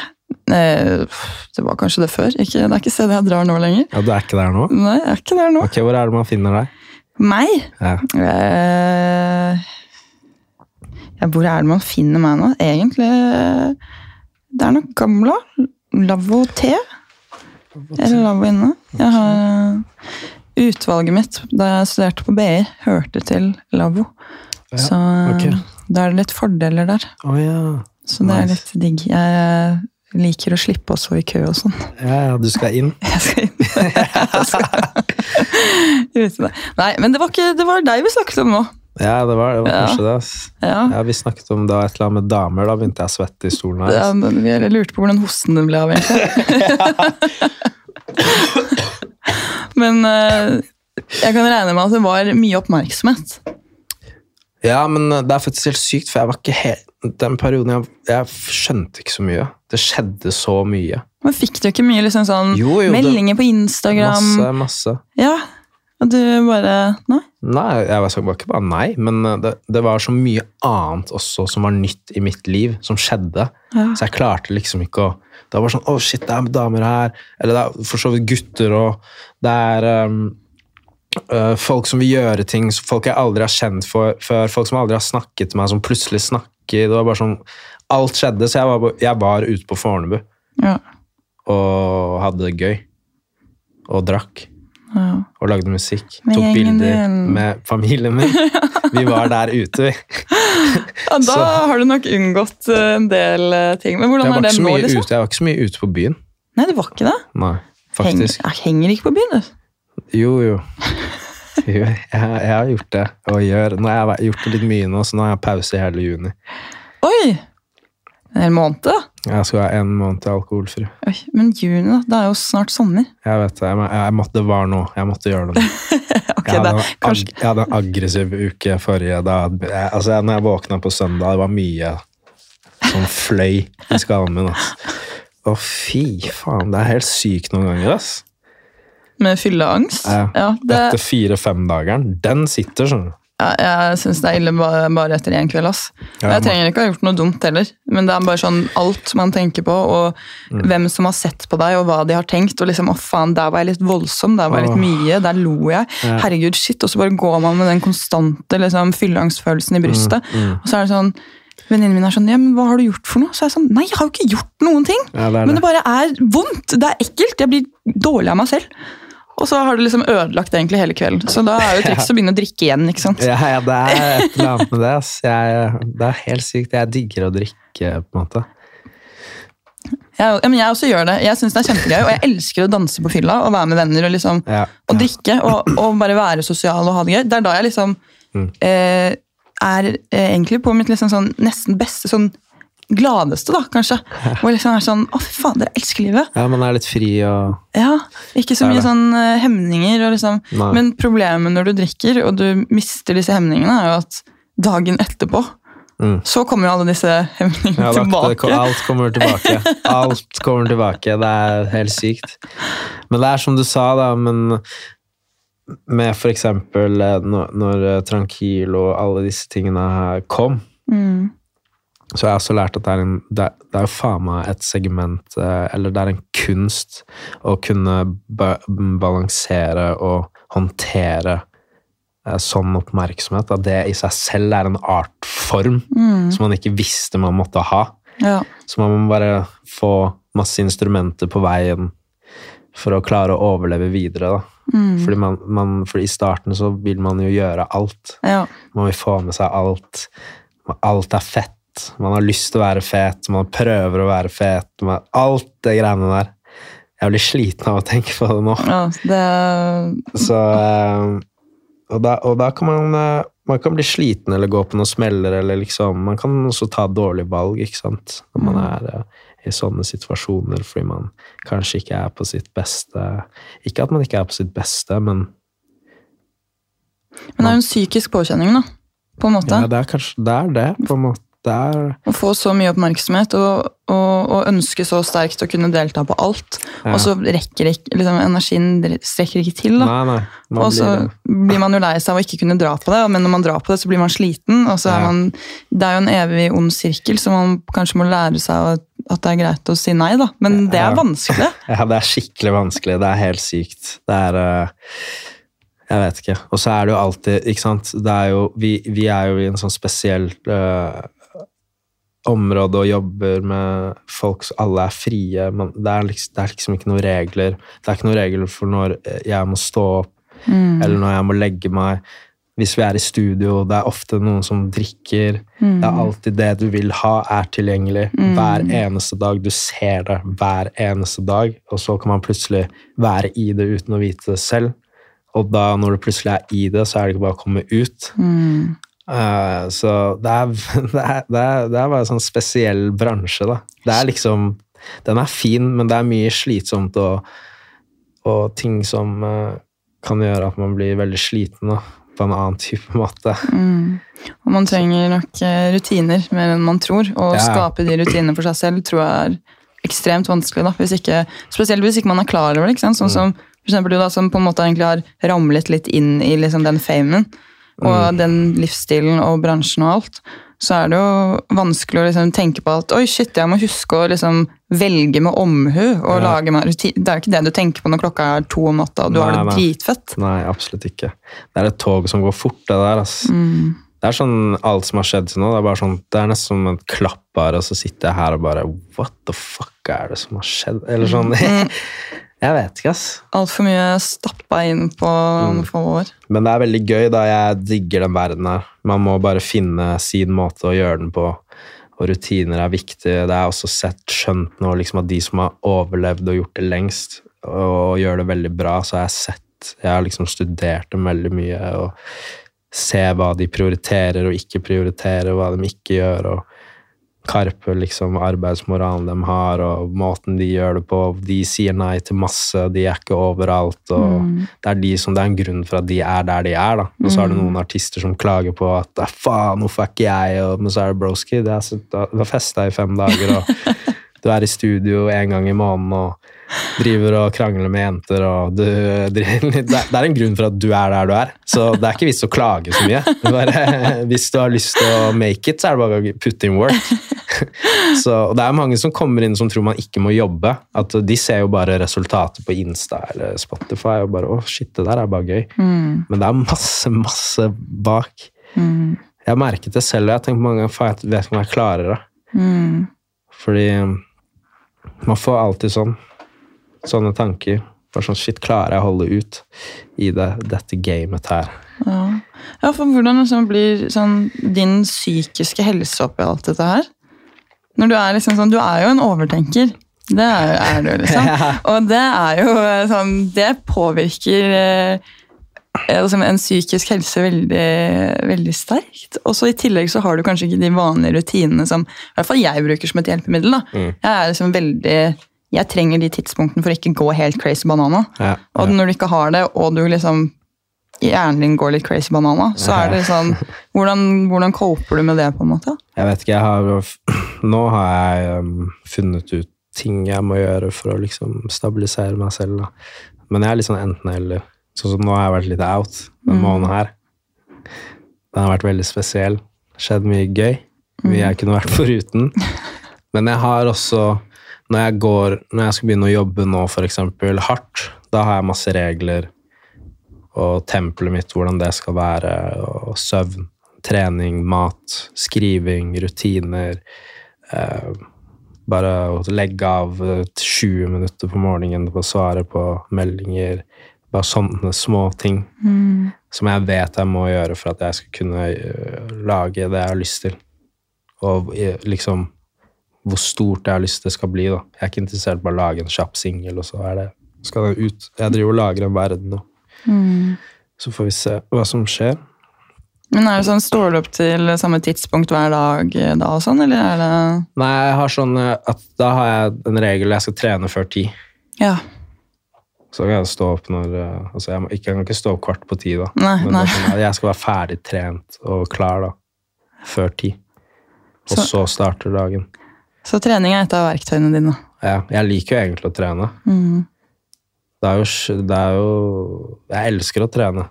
Det var kanskje det før. Ikke, det er ikke stedet jeg drar nå lenger. Ja, Du er ikke der nå? Nei, jeg er ikke der nå. Ok, Hvor er det man finner deg? Meg? Ja. Eh, hvor er det man finner meg nå? Egentlig eh, Det er nok Gamla. Lavvo T. Eller Lavvo inne. Jeg har eh, Utvalget mitt da jeg studerte på BI, hørte til Lavvo. Så okay. da er det litt fordeler der. Oh, ja. Så det er litt digg. Jeg eh, liker å slippe å stå i kø og sånn. ja. Ja, du skal inn? Jeg skal inn. Jeg skal-. Nei, men det var, ikke, det var deg vi snakket om nå. Ja, det var, det var Ja. kanskje det. ass. Ja. Ja, Vi snakket om da et eller annet med damer. Da begynte jeg å svette i stolen her. Ja, men vi lurte på hvordan hosten din ble av, egentlig. men eh, jeg kan regne med at det var mye oppmerksomhet. Ja, men eh, det er faktisk helt sykt, for jeg var ikke helt Den perioden jeg, jeg skjønte ikke så mye. Det skjedde så mye. Men fikk du ikke mye liksom sånn Jo, jo, meldinger på Instagram? Masse, masse. Ja, og du bare Nei? Nei, jeg var ikke bare nei, men eh, det, det var så mye annet også som var nytt i mitt liv, som skjedde. Ja. Så jeg klarte liksom ikke å Det var bare sånn Å, shit, det er damer her. Eller det er for så vidt gutter, og det er um, Uh, folk som vil gjøre ting, folk jeg aldri har kjent for, før. Folk som aldri har snakket til meg, som plutselig snakker. Det var bare sånn Alt skjedde, så jeg var, jeg var ute på Fornebu Ja. og hadde det gøy. Og drakk. Ja. Og lagde musikk. Med Tok bilder din. med familien min. Vi var der ute, vi. ja da har du nok unngått eh, en del eh, ting. Men hvordan er det nå, liksom? ute, jeg var ikke så mye ute på byen. Nei, det var ikke det. Nei, Henger, faktisk. jeg henger ikke på byen, du. Jo, jo. jo jeg, jeg har gjort det, og gjør. Nå har jeg gjort det litt mye nå, så nå har jeg pause i hele juni. Oi! En hel måned. Jeg skal ha en måned til alkoholfri. Oi, men juni, da. Det er jo snart sommer. Jeg vet det, jeg, jeg måtte, det var noe. Jeg måtte gjøre det okay, Jeg hadde, en, kanskje, jeg hadde en aggressiv uke forrige. Da, jeg, altså, når jeg våkna på søndag, det var mye som fløy i skallen min. Altså. Å, fy faen. Det er helt sykt noen ganger, ass. med fylleangst. Ja. Ja, det, Etter fire-fem-dageren. Den sitter, skjønner du. Ja, jeg syns det er ille bare, bare etter én kveld. ass. Ja, jeg trenger ikke å ha gjort noe dumt heller, men det er bare sånn alt man tenker på, og Mm. hvem som har sett på deg, og hva de har tenkt. og liksom, å faen, Der var jeg litt voldsom, der var jeg litt mye, der lo jeg. Ja. Herregud, shit. Og så bare går man med den konstante liksom, fylleangstfølelsen i brystet. mm. Og så er det sånn Venninnen min er sånn ja, men 'Hva har du gjort for noe?' Så er jeg sånn Nei, jeg har jo ikke gjort noen ting! Ja, det det. Men det det. bare er vondt. Det er ekkelt. Jeg blir dårlig av meg selv. Og så har du liksom ødelagt egentlig hele kvelden. Så da er jo trikset å begynne å drikke igjen. ikke sant? Ja, ja, det er et eller annet med det. ass. Jeg, det er helt sykt. Jeg digger å drikke, på en måte. Jeg, ja, men jeg også gjør det. Jeg synes det er kjempegøy, og jeg elsker å danse på fylla og være med venner og liksom, Ja. og drikke og, og bare være sosial og ha det gøy. Det er da jeg liksom Mm. eh, er eh, egentlig på mitt liksom sånn nesten beste, sånn gladeste, da, kanskje. Hvor liksom er sånn Å, fy fader, jeg elsker livet. Ja, man er litt fri og Ja, Ikke så mye sånn uh, hemninger. Og liksom. Nei. Men problemet når du drikker og du mister disse hemningene, er jo at dagen etterpå Mm. så kommer jo alle disse hemningene ja, tilbake. alt kommer tilbake. Alt kommer tilbake. Det er helt sykt. Men det er som du sa, da, men med eksempel eh, når, når eh, Tranquilo og alle disse tingene her kom, Mm. Så jeg har også lært at det er, en, det, det er faen meg et segment, eh, eller det er en kunst å kunne ba balansere og håndtere eh, sånn oppmerksomhet. At det i seg selv er en artform som man ikke visste man måtte ha. Ja. Så man må bare få masse instrumenter på veien for å klare å overleve videre. Da. Fordi, man, man, fordi i starten så vil man jo gjøre alt. Ja. Man vil få med seg alt. Alt er fett. Man har lyst til å være fet, man prøver å være fet. Man, alt det greiene der. Jeg blir sliten av å tenke på det nå. ja, det Så, eh, og, da, og da kan man eh, Man kan bli sliten eller gå på noen smeller, eller liksom Man kan også ta dårlige valg, ikke sant, når man er eh, i sånne situasjoner fordi man kanskje ikke er på sitt beste Ikke at man ikke er på sitt beste, men Men det er jo en psykisk påkjenning, da. På en måte. ja, det er kanskje det er det, på en måte. Det er Å få så mye oppmerksomhet og, og, og ønske så sterkt å kunne delta på alt. Ja. Og så rekker ikke, liksom, energien strekker ikke til. da. Nei, nei. Og så blir, blir man jo lei seg av å ikke kunne dra på det, men når man drar på det, så blir man sliten. og så er Ja. man, Det er jo en evig ond sirkel, så man kanskje må lære seg at at det er greit å si nei, da. Men det er vanskelig. ja, det er skikkelig vanskelig. Det er helt sykt. Det er uh... Jeg vet ikke. Og så er det jo alltid Ikke sant. Det er jo, vi, vi er jo i en sånn spesiell eh, område og jobber med folk som alle er frie. Man, det, er liksom, det er liksom ikke noen regler. Det er ikke noen regler for når jeg må stå opp, eller når jeg må legge meg. Hvis vi er i studio, det er ofte noen som drikker. Det er alltid det du vil ha, er tilgjengelig hver eneste dag. Du ser det hver eneste dag, og så kan man plutselig være i det uten å vite det selv. Og da, når du plutselig er i det, så er det ikke bare å komme ut. Eh, så det er, det, er, det, er, det er bare en sånn spesiell bransje, da. Det er liksom Den er fin, men det er mye slitsomt og, og ting som uh, kan gjøre at man blir veldig sliten, da. På en annen type måte. Og man trenger nok eh, rutiner mer enn man tror. Å Ja. skape de rutinene for seg selv tror jeg er ekstremt vanskelig. da. Hvis ikke, spesielt hvis ikke man er klar over det. ikke sant? Sånn som for du da, som på en måte egentlig har ramlet litt inn i liksom den famen. Og den livsstilen og bransjen og alt. Så er det jo vanskelig å liksom tenke på at oi shit, jeg må huske å liksom velge med omhu. og Ja. lage med rutin. Det er jo ikke det du tenker på når klokka er to om natta og du har det dritfett. Nei, absolutt ikke. Det er et tog som går fort, det der. ass. Mm. Det er sånn alt som har skjedd til nå. Det er bare sånn, det er nesten som et klapp bare, og så sitter jeg her og bare What the fuck er det som har skjedd? Eller sånn Mm. Jeg vet ikke, ass. Altfor mye stappa inn på Mm. få år. Men det er veldig gøy, da. Jeg digger den verden her. Man må bare finne sin måte å gjøre den på. Og rutiner er viktig. Det er også sett skjønt nå liksom at de som har overlevd og gjort det lengst, og gjør det veldig bra, så har jeg sett Jeg har liksom studert dem veldig mye og ser hva de prioriterer og ikke prioriterer, hva de ikke gjør. og Karpe, liksom, arbeidsmoralen de har, og måten de gjør det på. De sier nei til masse, de er ikke overalt. og Det er de som, det er en grunn for at de er der de er. da. Og så er det noen artister som klager på at «Ah, faen, hvorfor er ikke jeg og, Men så er det broski. Du har festa i fem dager, og du er i studio en gang i måneden og driver og krangler med jenter, og du det, er, en grunn for at du er der du er. Så det er ikke vits å klage så mye. Bare, hvis du har lyst til å make it, så er det bare å put in work. Så, og det er mange som kommer inn som tror man ikke må jobbe. At De ser jo bare resultatet på Insta eller Spotify og bare å shit, det der er bare gøy. Men det er masse, masse bak. Jeg har merket det selv, og jeg har tenkt mange ganger faen, jeg vet ikke om jeg klarer det. Fordi man får alltid sånn sånne tanker. Bare sånn, shit, klarer jeg å holde ut i det, dette gamet her? Ja. ja, for hvordan liksom blir sånn, din psykiske helse oppi alt dette her? Når du er liksom sånn, du er jo en overtenker. Det er, er du, liksom. Og det er jo eh, sånn Det påvirker eh, liksom en psykisk helse veldig, veldig sterkt. Og så i tillegg så har du kanskje ikke de vanlige rutinene som i hvert fall jeg bruker som et hjelpemiddel. da. Mm. Jeg er liksom veldig jeg trenger de tidspunktene for å ikke gå helt crazy banana. Ja, Og når du ikke har det, og du liksom hjernen din går litt crazy banana, så er det sånn Hvordan, hvordan coper du med det, på en måte? Jeg vet ikke, jeg har Nå har jeg um, funnet ut ting jeg må gjøre for å liksom stabilisere meg selv. Da. Men jeg er litt sånn enten-eller. Sånn som nå har jeg vært litt out den måneden her. Den har vært veldig spesiell. Skjedd mye gøy. Mye jeg kunne vært foruten. Men jeg har også når jeg går, når jeg skal begynne å jobbe nå, eksempel, hardt, da har jeg masse regler og tempelet mitt, hvordan det skal være, og søvn, trening, mat, skriving, rutiner. Eh, bare å legge av eh, 20 minutter på morgenen på å svare på meldinger. Bare sånne små ting som jeg vet jeg må gjøre for at jeg skal kunne eh, lage det jeg har lyst til. Og eh, liksom hvor stort jeg har lyst til det skal bli. da. Jeg er ikke interessert i bare å lage en kjapp singel, og så er det, skal den ut. Jeg driver og lager en verden nå. Så får vi se hva som skjer. Men er det sånn, Står du opp til samme tidspunkt hver dag eh, da, og sånn, eller er det Nei, jeg har sånn eh, at da har jeg en regel jeg skal trene før ti. Ja. Så kan jeg stå opp når eh, Altså, jeg, må, jeg kan ikke stå opp kvart på ti, da. Nei, Men nei. sånn jeg skal være ferdig trent og klar da. Før ti. Og Så- så starter dagen. Så trening er et av verktøyene dine. Ja, jeg liker jo egentlig å trene. Mm. Det er jo, det er jo Jeg elsker å trene,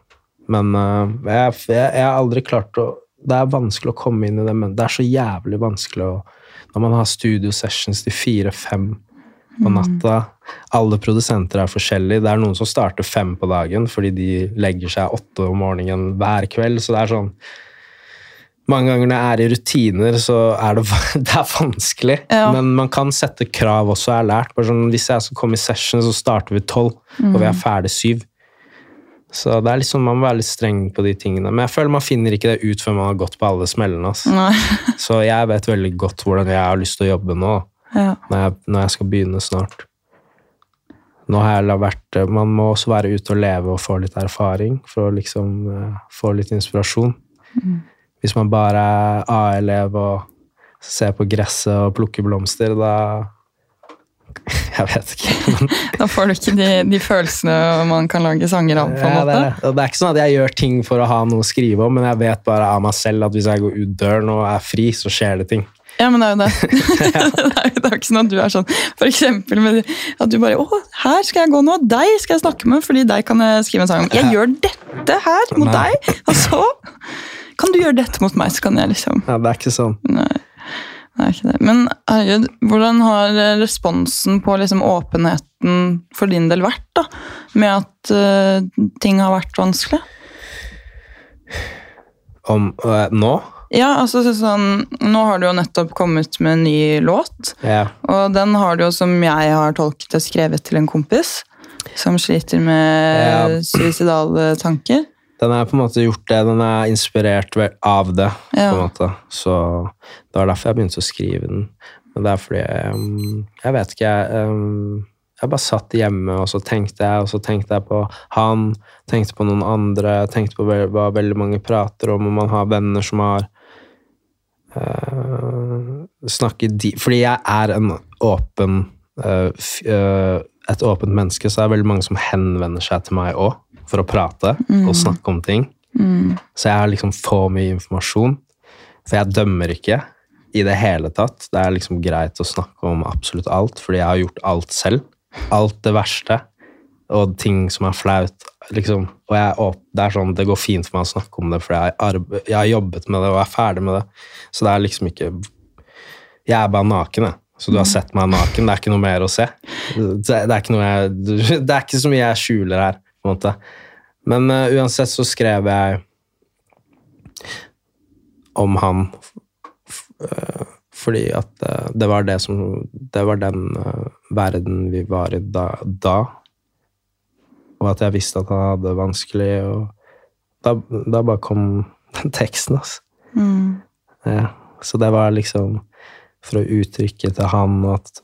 men øh, jeg, har aldri klart å Det er vanskelig å komme inn i det, men det er så jævlig vanskelig å Når man har studio sessions til fire-fem på natta Alle produsenter er forskjellige. Det er noen som starter fem på dagen fordi de legger seg åtte om morgenen hver kveld, så det er sånn mange ganger når jeg er i rutiner, så er det, det er vanskelig. Ja. Men man kan sette krav også, jeg har lært. Sånn, hvis jeg skal komme i session, så starter vi tolv, og vi er ferdig syv. Så det er liksom, man må være litt streng på de tingene. Men jeg føler man finner ikke det ut før man har gått på alle smellene. Altså. Så jeg vet veldig godt hvordan jeg har lyst til å jobbe nå, Ja. når jeg, når jeg skal begynne snart. Nå har jeg vært, Man må også være ute og leve og få litt erfaring for å liksom uh, få litt inspirasjon. Hvis man bare er A-elev og ser på gresset og plukker blomster, da Jeg vet ikke. Da får du ikke de, de følelsene man kan lage sanger av, på en ja, det, måte. er, det er ikke sånn at jeg gjør ting for å ha noe å skrive om, men jeg vet bare av meg selv at hvis jeg går ut døren og er fri, så skjer det ting. Ja, men det er jo det. det, er jo, det er ikke sånn at du er sånn For eksempel med at du bare Å, her skal jeg gå nå. Deg skal jeg snakke med, fordi deg kan jeg skrive en sang om. Jeg gjør dette her mot Nei. deg, og så kan du gjøre dette mot meg, så kan jeg liksom Ja, det er ikke sånn. Nei, det er ikke det. Men herregud, hvordan har eh, responsen på liksom åpenheten for din del vært, da? Med at uh, ting har vært vanskelig? Om uh, nå? Ja, altså sånn Nå har du jo nettopp kommet med en ny låt. Ja. Og den har du jo, som jeg har tolket det, skrevet til en kompis. Som sliter med Ja. suicidale tanker. Den er på en måte gjort det, den er inspirert av det, Ja. på en måte. Så det var derfor jeg begynte å skrive den. Men det er fordi um, jeg vet ikke, jeg, um, jeg bare satt hjemme, og så tenkte jeg, og så tenkte jeg på han, tenkte på noen andre, tenkte på hva veldig mange prater om, og man har venner som har uh, snakket de, Fordi jeg er en åpen uh, f, uh, et åpent menneske, så er det veldig mange som henvender seg til meg òg for å prate og snakke om ting. Så jeg har liksom for mye informasjon. For jeg dømmer ikke i det hele tatt. Det er liksom greit å snakke om absolutt alt, fordi jeg har gjort alt selv. Alt det verste. Og ting som er flaut. Liksom. Og jeg, det er sånn, det går fint for meg å snakke om det, for jeg, jeg har jobbet med det og er ferdig med det. Så det er liksom ikke Jeg er bare naken, jeg. Så du har sett meg naken. Det er ikke noe mer å se. Det, det, er, ikke jeg, det er ikke så mye jeg skjuler her, på en måte. Men uh, uansett så skrev jeg om han eh, fordi at uh, det var det som Det var den verden vi var i da, da. og at jeg visste at han hadde det vanskelig. Og da, da bare kom den teksten, altså. Mm. Ja. Så det var liksom for å uttrykke til han at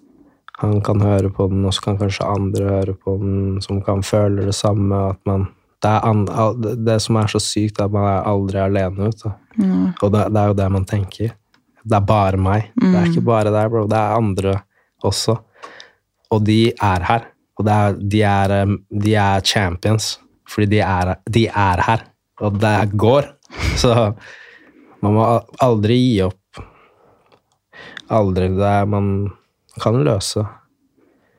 han kan høre på den, og så kan kanskje andre høre på den som kan føle det samme. at man det, er an, det, som er så sykt, er at man er aldri alene. Vet. Mm. Og det, det er jo det man tenker. Det er bare meg. Det er ikke bare deg, bro. Det er andre også. Og de er her. Og det er, de, er, um, de er champions. Fordi de er, de er her. Og det går. Så man må aldri gi opp. Aldri. Det Man kan løse.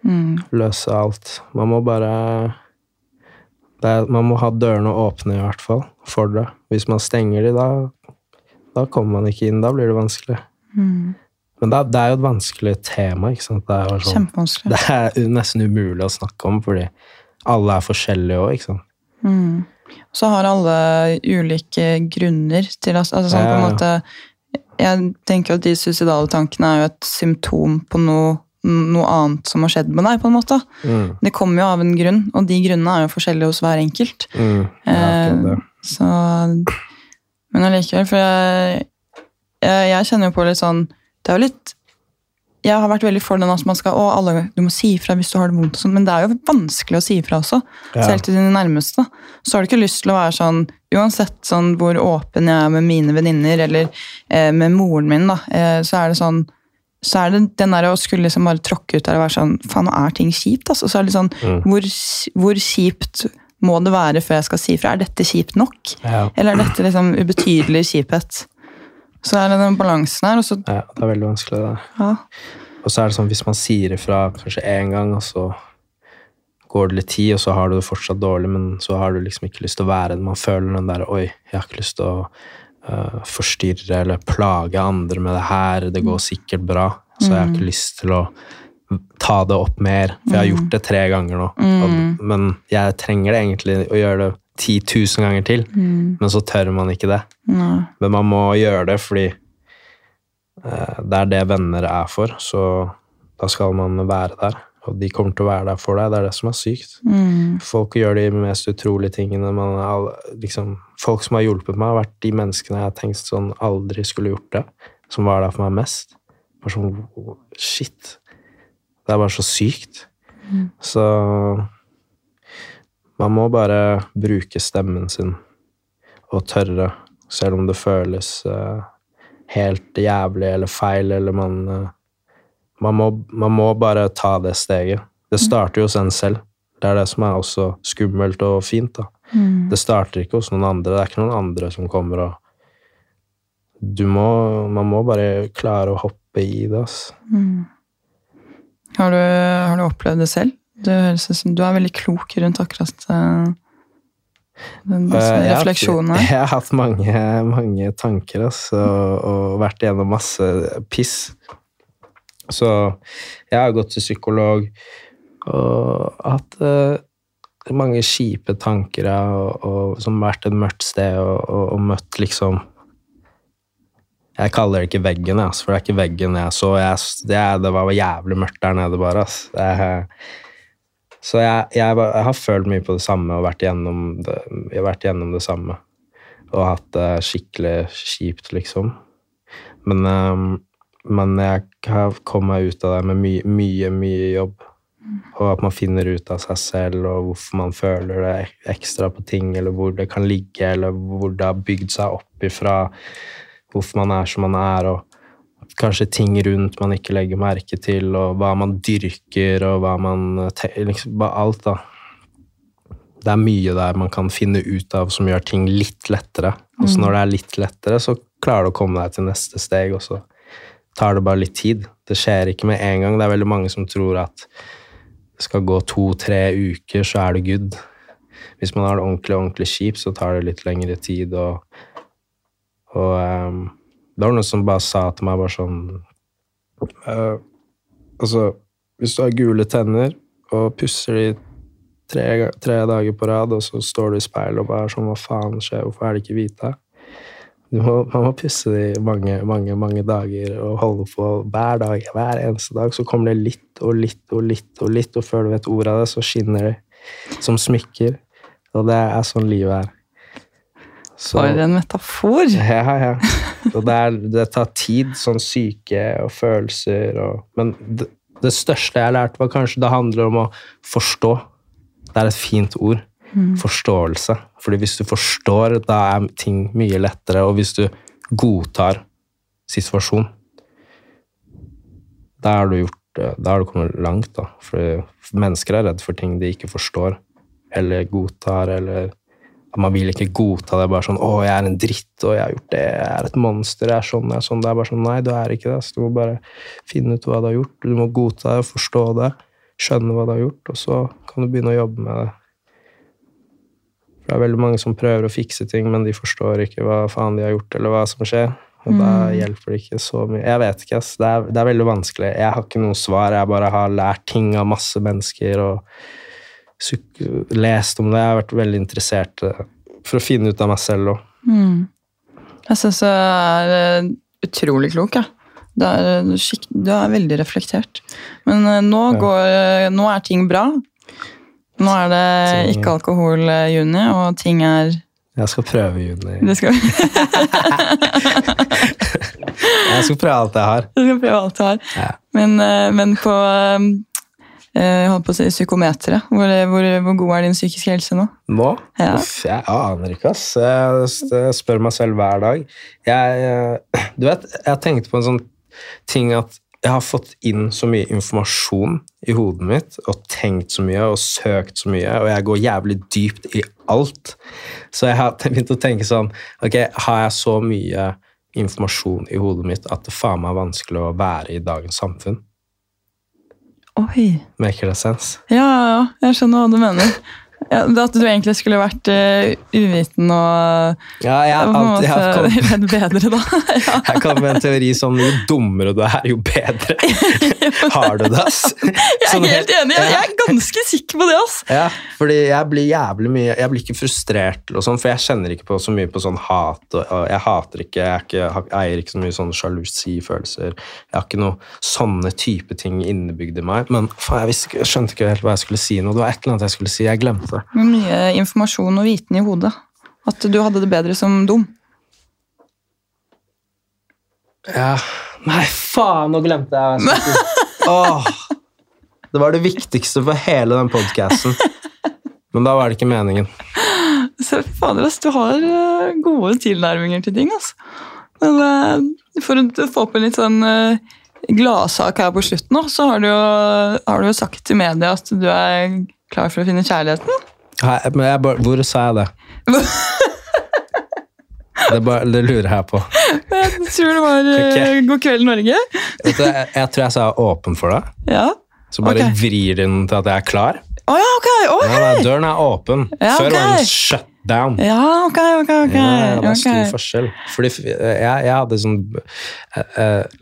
Mm. Løse alt. Man må bare er, Man må ha dørene åpne, i hvert fall, for det. Hvis man stenger de, da, da kommer man ikke inn. Da blir det vanskelig. Mm. Men det, er- det er jo et vanskelig tema. ikke sant? Det er, sånn, det er nesten umulig å snakke om, fordi alle er forskjellige òg, ikke sant. Mm. Så har alle ulike grunner til altså sånn på en Ja. måte Jeg tenker at de suicidale tankene er jo et symptom på noe, noe annet som har skjedd med deg. på en måte. Mm. Det kommer jo av en grunn, og de grunnene er jo forskjellige hos hver enkelt. Mm. Eh, så Men allikevel, for jeg, jeg, jeg kjenner jo på litt sånn Det er jo litt Jeg har vært veldig for den at man skal Å, alle, du må si ifra hvis du har det vondt, sånn, men det er jo vanskelig å si ifra også. Ja. Selv til dine nærmeste. Så har du ikke lyst til å være sånn Uansett sånn hvor åpen jeg er med mine venninner, eller eh, med moren min, da, eh, så er det sånn så er det den der å skulle liksom bare tråkke ut der og være sånn Faen, er ting kjipt, altså. Så er det sånn Mm. hvor, hvor kjipt må det være før jeg skal si fra? Er dette kjipt nok? Ja. Eller er dette liksom ubetydelig kjiphet? Så er det den balansen her, så ja, det er veldig vanskelig, det. ja. Og så er det sånn, hvis man sier ifra kanskje én gang, og så går det litt tid, og så har du det fortsatt dårlig, men så har du liksom ikke lyst til å være den. Man føler den der Oi, jeg har ikke lyst til å uh, forstyrre eller plage andre med det her. Det går sikkert bra, så jeg har ikke lyst til å ta det opp mer. For jeg har gjort det tre ganger nå. Og, men jeg trenger det egentlig å gjøre det 10 000 ganger til, men så tør man ikke det. Nei. Men man må gjøre det fordi eh, det er det venner er for, så da skal man være der. Og de kommer til å være der for deg. Det er det som er sykt. Mm. Folk gjør de mest utrolige tingene. Man liksom, folk som har hjulpet meg, har vært de menneskene jeg har tenkt sånn aldri skulle gjort det. Som var der for meg mest. Bare sånn Shit. Det er bare så sykt. Så man må bare bruke stemmen sin og tørre, selv om det føles uh, helt jævlig eller feil, eller man eh, man, må, man må bare ta det steget. Det starter jo hos en selv. Det er det som er også skummelt og fint. da. Mm. Det starter ikke hos noen andre. Det er ikke noen andre som kommer og du må, Man må bare klare å hoppe i det. ass. Mm. Har, du, har du opplevd det selv? Du, du er veldig klok rundt akkurat eh, den, disse Eh, jeg har- Jeg har hatt mange, mange tanker ass, og, og vært gjennom masse piss. Så jeg har gått til psykolog og hatt uh, mange kjipe tanker og, og, som har vært et mørkt sted og, og, og møtt liksom Jeg kaller det ikke veggen, ass, for det er ikke veggen jeg så. Jeg, det, det var jævlig mørkt der nede, bare. ass. Jeg, så jeg, jeg, har følt mye på det samme og vært gjennom det, vært gjennom det samme. Og hatt det skikkelig kjipt, liksom. Men, ehm, men jeg har kommet ut av det med mye, mye, mye jobb. Og at man finner ut av seg selv, og hvorfor man føler det ekstra på ting, eller hvor det kan ligge, eller hvor det har bygd seg opp ifra. Hvorfor man er som man er, og kanskje ting rundt man ikke legger merke til, og hva man dyrker, og hva man liksom, Bare alt, da. Det er mye der man kan finne ut av som gjør ting litt lettere. Og så når det er litt lettere, så klarer du å komme deg til neste steg, og så tar det bare litt tid. Det skjer ikke med en gang. Det er veldig mange som tror at det skal gå to-tre uker, så er det good. Hvis man har det ordentlig, ordentlig kjipt, så tar det litt lengre tid, og, og um, det var noen som bare sa til meg bare sånn uh, Altså, hvis du har gule tenner og pusser de tre, tre dager på rad, og så står du i speilet og bare sånn Hva faen skjer? Hvorfor er de ikke hvite? Må, man må pusse de mange, mange, mange dager og holde på hver dag. Hver eneste dag så kommer det litt og litt og litt, og litt, og før du vet ordet av det, så skinner det som smykker. Og det er sånn livet er. Så, For en metafor! ja, ja. Og det, er, det tar tid, sånn syke og følelser og Men det, det største jeg har lært, var kanskje det handler om å forstå. Det er et fint ord. Forståelse. Fordi hvis du forstår, da er ting mye lettere. Og hvis du godtar situasjonen, da har du gjort Da har du kommet langt, da. For mennesker er redd for ting de ikke forstår, eller godtar, eller man vil ikke godta det. bare sånn 'Å, jeg er en dritt, og jeg har gjort det. Jeg er et monster. Jeg er sånn, jeg er sånn.' Det er bare sånn Nei, du er ikke det. Så du må bare finne ut hva du har gjort. Du må godta det, forstå det, skjønne hva du har gjort, og så kan du begynne å jobbe med det. For det er veldig mange som prøver å fikse ting, men de forstår ikke hva faen de har gjort, eller hva som skjer. Og da hjelper det ikke så mye. Jeg vet ikke. Det er, det er veldig vanskelig. Jeg har ikke noe svar. Jeg bare har lært ting av masse mennesker og lest om det. Jeg har vært veldig interessert eh, for å finne ut av meg selv òg. Jeg syns du er eh, utrolig klok, jeg. Du er, eh, du er veldig reflektert. Men nå, går, nå er ting bra. Nå er det ikke alkohol eh, juni, og ting er Jeg skal prøve juni. Du skal, Jeg skal prøve alt jeg har. du skal prøve alt du har. Ja. Men, eh, men på eh, jeg holdt på å si psykometeret, hvor, hvor, hvor god er din psykiske helse nå? Nå? Ja. Uff, jeg aner ikke, ass. Jeg, jeg spør meg selv hver dag. Jeg, du vet, jeg tenkte på en sånn ting at jeg har fått inn så mye informasjon i hodet mitt, og tenkt så mye, og søkt så mye, og jeg går jævlig dypt i alt. Så jeg har begynt å tenke sånn Ok, har jeg så mye informasjon i hodet mitt at det faen meg er vanskelig å være i dagens samfunn? Oi! Maker det sense? Ja, ja. Jeg skjønner hva du mener. Ja, at du egentlig skulle vært uh, uviten og Ja, jeg på en jeg kommet bedre, da. ja. Jeg kan med en teori som jo dummere du er, jo bedre har du det, ass. Jeg Sånn er helt enig. Jeg er ganske sikker på det. ass. Ja, fordi jeg blir jævlig mye Jeg blir ikke frustrert, og sånn, for jeg kjenner ikke på så mye på sånn hat. Og, og jeg hater ikke jeg, ikke, jeg eier ikke så mye sånn sjalusifølelser. Jeg har ikke noe sånne type ting innebygd i meg. Men faen, jeg, visste jeg skjønte ikke helt hva jeg skulle si nå. Det var et eller annet jeg skulle si. Jeg glemte Med mye informasjon og viten i hodet. At du hadde det bedre som dum. Ja. Nei, faen, nå glemte jeg hva jeg skulle si. Åh, det var det viktigste for hele den podcasten. Men da var det ikke meningen. Så fader, ass, du har eh, gode tilnærminger til ting. altså. Men eh, for å få på en litt sånn eh, gladsak her på slutten, så har du, jo, har du jo sagt til media at du er klar for å finne kjærligheten. Hei, men jeg bare, hvor sa jeg det? Det, bare, det lurer jeg på. Jeg tror det var okay. God kveld, Norge. Vet du, jeg, jeg tror jeg sa åpen for det. Ja. Så bare okay. vrir den til at jeg er klar. Oh, ja, ok! ok. Ja, nei, døren er åpen. Ja, Før var den shut down. Ja, ok, ok. ok. Ja, det er stor forskjell. Fordi jeg, jeg hadde sånn eh, eh,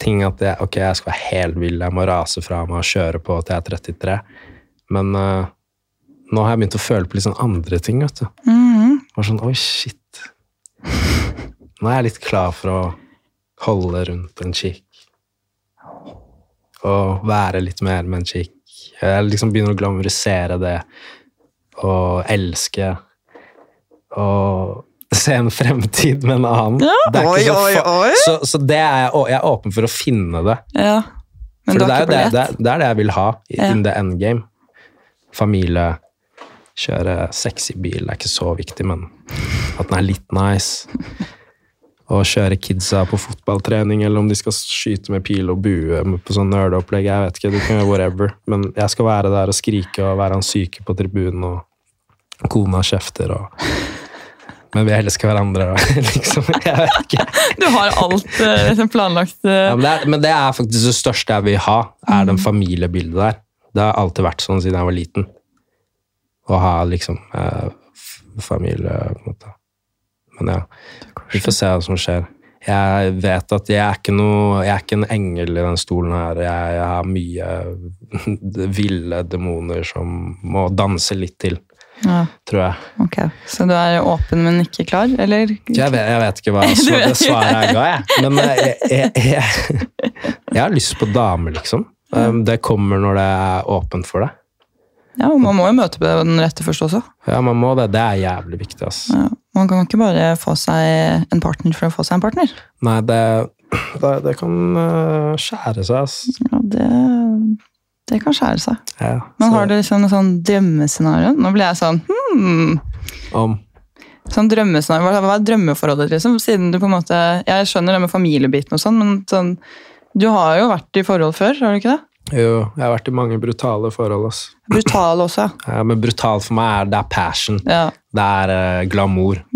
ting at jeg, ok, jeg skal være helt vill, jeg må rase fra meg og kjøre på til jeg er 33. Men uh, nå har jeg begynt å føle på litt sånn andre ting, vet du. Mhm. Bare sånn, oi, shit. Nå er jeg litt klar for å holde rundt en chick. Og være litt mer med en chick. Jeg liksom begynner å glamorisere det. Og elske. Og se en fremtid med en annen. Ja, Det er ikke oi, så oi, oi. Så, så det er jeg, jeg er åpen for å finne det. Ja. Men For det er, jo det, det, det er det jeg vil ha Ja. in the end game. Familie, kjøre sexy bil er ikke så viktig, men at den er litt nice. Å kjøre kidsa på fotballtrening, eller om de skal skyte med pil og bue på sånn nerdeopplegg. Jeg vet ikke, du kan gjøre whatever. Men jeg skal være der og skrike og være han syke på tribunen, og kona kjefter og Men vi elsker hverandre liksom Jeg vet ikke. Du har alt liksom planlagt. Uh... Ja, men, det er, men det er faktisk det største jeg vil ha, er den familiebildet der. Det har alltid vært sånn siden jeg var liten. Å ha liksom eh, familie, på en måte. Men ja, vi får se hva som skjer. Jeg vet at jeg er ikke noe Jeg er ikke en engel i den stolen her. Jeg, jeg har mye ville demoner som må danse litt til, Ja, tror jeg. ok. Så du er åpen, men ikke klar, eller? Jeg vet, jeg vet ikke hva svaret jeg ga, jeg. Men eh, jeg, jeg har lyst på dame, liksom. Um, Det kommer når det er åpent for det. Ja, og Man må jo møte på den rette først også. Ja, man må det. Det er jævlig viktig, ass. Ja. Man kan ikke bare få seg en partner for å få seg en partner. Nei, det, det, det kan øh, skjære seg, ass. Ja, det, det kan skjære seg. Ja, Men har du liksom en sånn drømmescenario? Nå blir jeg sånn hmm. Om Sånn drømmescenario, hva er drømmeforholdet, liksom? Siden du på en måte Jeg skjønner det med familiebiten og sånn, men sånn Du har jo vært i forhold før, har du ikke det? Jo, jeg har vært i mange brutale forhold, ass. Brutal også. Ja, men brutalt for meg er det er passion. Ja. Det er uh, glamour.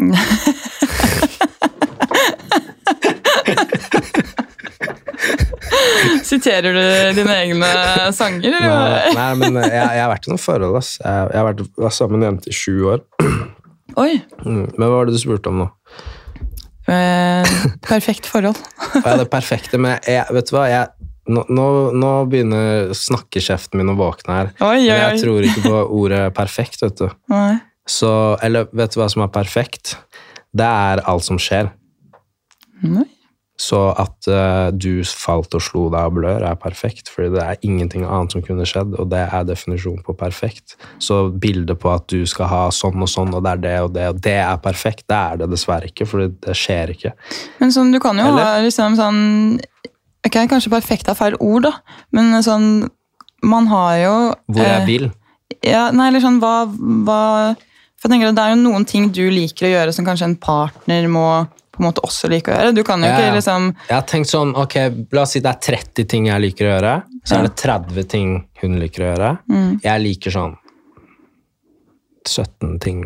Siterer du dine egne sanger, Nei, nei men jeg, jeg har vært i noen forhold, ass. Jeg, jeg har vært sammen med en jente i sju år. Oi. Mm. Men hva var det du spurte om nå? Eh, perfekt forhold. Ja, det perfekte, men jeg, vet du hva? Jeg, nå, nå, nå begynner snakkekjeften min å våkne her. Oi, oi, Men jeg tror ikke på ordet perfekt, vet du. Nei. Så, eller vet du hva som er perfekt? Det er alt som skjer. Nei. Så at uh, du falt og slo deg og blør, er perfekt. Fordi det er ingenting annet som kunne skjedd, og det er definisjonen på perfekt. Så bildet på at du skal ha sånn og sånn, og det er det og det, og det er perfekt, det er det dessverre ikke, for det skjer ikke. Men sånn, du kan jo Eller? ha liksom sånn Ok, kanskje perfekt er feil ord, da, men sånn Man har jo Hvor jeg eh, vil. Ja, nei, eller sånn, hva, hva For jeg tenker at Det er jo noen ting du liker å gjøre som kanskje en partner må på en måte også liker å gjøre. Du kan jo Ja, ikke ja. liksom Jeg har tenkt sånn, ok, la oss si det er 30 ting jeg liker å gjøre, så er det 30 ting hun liker å gjøre. Mm. Jeg liker sånn 17 ting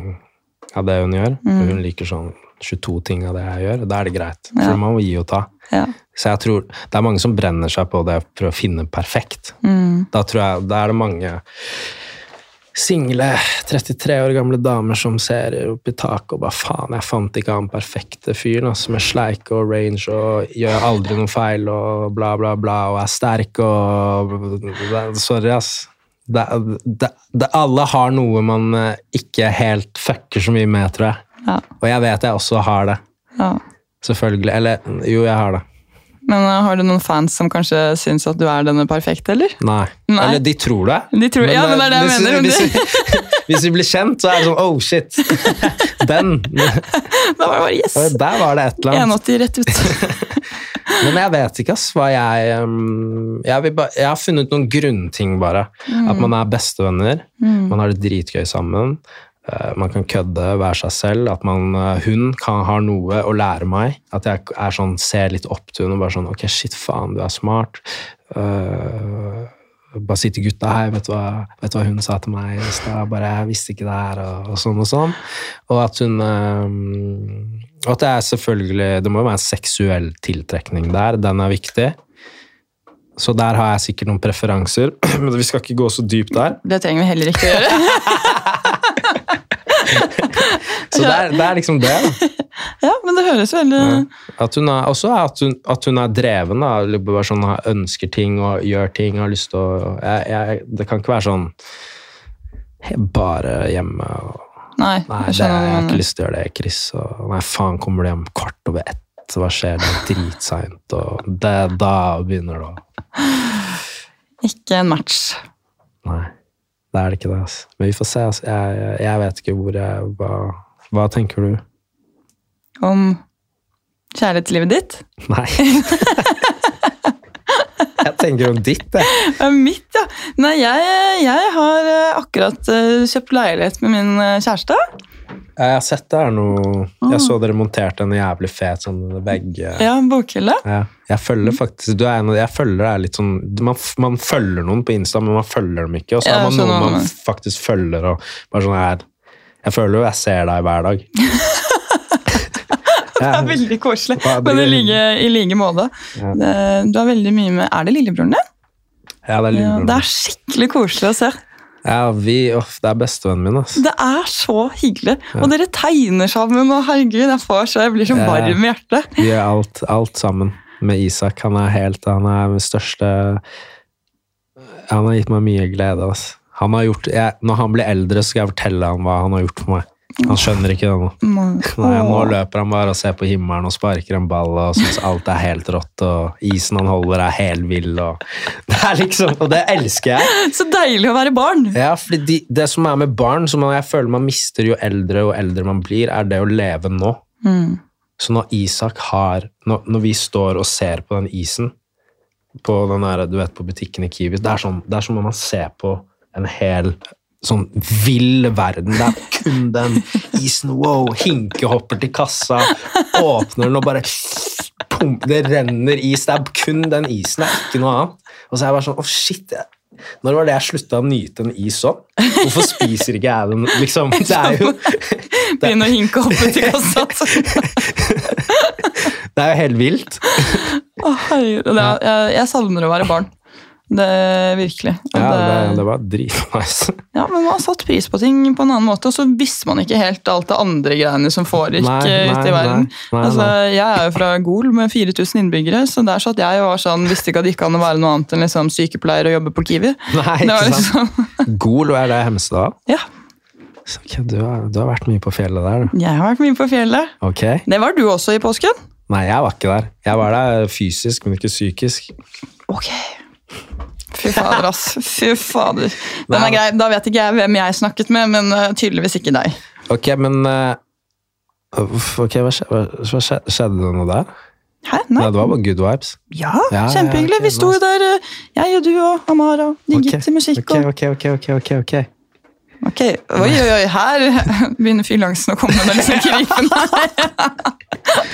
av det hun gjør, Mm. og hun liker sånn 22 ting av det jeg gjør. Da er det greit, for Ja. man må gi og ta. Ja. Så jeg tror det er mange som brenner seg på det for å finne perfekt. Mm. Da tror jeg, da er det mange single 33 år gamle damer som ser opp i taket og bare faen, jeg fant ikke han perfekte fyren altså, med sleik og range og gjør aldri noe feil og bla, bla, bla og er sterk og Sorry, ass. Det, det, det, alle har noe man eh, ikke helt fucker så mye med, tror jeg. Ja. Og jeg vet jeg også har det. ja. Selvfølgelig. Eller jo, jeg har det. Men uh, har du noen fans som kanskje syns at du er denne perfekte, eller? Nei. Nei. Eller de tror det. De tror, ja, men det er det jeg mener. Hvis, hvis vi blir kjent, så er det sånn oh shit. Den. Da var det bare yes! Der var det et eller annet. 180 rett ut. Men jeg vet ikke ass, hva jeg um, jeg, ba, jeg har funnet noen grunnting, bare. Mm. At man er bestevenner. Man har det dritgøy sammen. Eh, man kan kødde, være seg selv. At man, eh, hun kan ha noe å lære meg. At jeg er sånn, ser litt opp til henne og bare sånn Ok, shit, faen, du er smart. Uh, bare si til gutta her, vet du hva, vet du hva hun sa til meg i stad? Bare jeg visste ikke det her, og, og sånn og sånn. Og at hun um, at det er selvfølgelig Det må jo være en seksuell tiltrekning der. Den er viktig. Så der har jeg sikkert noen preferanser, men vi skal ikke gå så dypt der. Det trenger vi heller ikke å gjøre. Så det er, det er liksom det. Ja, men det høres veldig At hun er, også at hun, at hun er dreven. da, bare sånn, ønsker ting og gjør ting. har lyst til å, jeg, jeg, Det kan ikke være sånn bare hjemme og Nei, Nei, det, jeg har ikke lyst til å gjøre det, Chris. Og, nei, faen, kommer du hjem kvart over ett? Hva skjer? Det er dritseint. Og det, da begynner det å Ikke en match. Nei, det er det ikke det. Altså. Men vi får se. Altså. Jeg, jeg, vet ikke hvor jeg hva, hva tenker du? Om kjærlighetslivet ditt. Nei. jeg tenker om ditt, jeg. Ja, mitt, ja. Nei, jeg, jeg har eh, akkurat eh, kjøpt leilighet med min eh, kjæreste. Jeg har sett det her nå. Jeg så dere monterte en jævlig fet sånn vegg. Ja, bokhylle. Ja, jeg følger faktisk du er en av, Jeg følger deg litt sånn man, man følger noen på Insta, men man følger dem ikke. Og så er man noen man faktisk følger. Og bare sånn her Jeg føler jo jeg ser deg hver dag. Det er veldig koselig. Det- Men i like, i like måte. Ja. Du har veldig mye med Er det lillebroren din? Ja, det er Ja, det er skikkelig koselig å se. Ja, vi, uff, det er bestevennen min, altså. Det er så hyggelig. Og dere tegner sammen, og herregud, jeg får så jeg blir så Ja. varm i hjertet. Vi gjør alt, alt sammen med Isak. Han er helt Han er den største Han har gitt meg mye glede. Altså. Han har gjort, jeg, når han blir eldre, skal jeg fortelle ham hva han har gjort for meg. Han skjønner ikke det nå. Nei, nå løper han bare og ser på himmelen og sparker en ball og syns alt er helt rått, og isen han holder er helt vill, og Det er liksom Og det elsker jeg. Så deilig å være barn! Ja, for de, Det som er med barn, som jeg føler man mister jo eldre og eldre man blir, er det å leve nå. Mm. Så når Isak har Når, når vi står og ser på den isen på den der, du vet, på butikken i Kiwi, det er, sånn, det er som om man ser på en hel sånn vill verden. Det er kun den isen. Wow! hinkehopper til kassa, åpner den og bare pum, Det renner is. Det er kun den isen, det er ikke noe annet. Og så er jeg bare sånn Å, shit. Jeg, når var det jeg slutta å nyte en is sånn? Hvorfor spiser ikke jeg den? Liksom, det er jo Begynne å hinke opp til kassa. Det er jo helt vilt. Å, herregud. Er, jeg, jeg savner å være barn. Det Virkelig. Og Ja, det, det- det var dritnice. Ja, men man har satt pris på ting på en annen måte, og så visste man ikke helt alt det andre greiene som foregikk eh, ute i verden. nei, nei, altså, nei. Jeg er jo fra Gol med 4000 innbyggere, så der satt jeg og var sånn, visste ikke at det gikk an å være noe annet enn liksom, sykepleier og jobbe på Kiwi. Nei, ikke sant? liksom, Gol, er det Hemsedal? ja, Så, ok, du, har, du har vært mye på fjellet der, du. jeg har vært mye på fjellet. Ok? Det var du også i påsken? Nei, jeg var ikke der. Jeg var der fysisk, men ikke psykisk. Ok. Fy fader, ass. Fy fader. Den er grei. Da vet ikke jeg hvem jeg snakket med, men eh, tydeligvis ikke deg. Ok, men uh, uff, Ok, hva, skje, hva, hva skje, skjedde det noe der? Hæ? Nei, Nei? det var bare good vibes. Ja, Ja, kjempehyggelig. ja, okay, Vi sto jo der, eh, jeg og du og Amara, digget okay. til musikk. Og... ok, ok, ok, ok, ok. Ok, oi, oi, oi, her begynner fylangsen å komme med liksom krypende.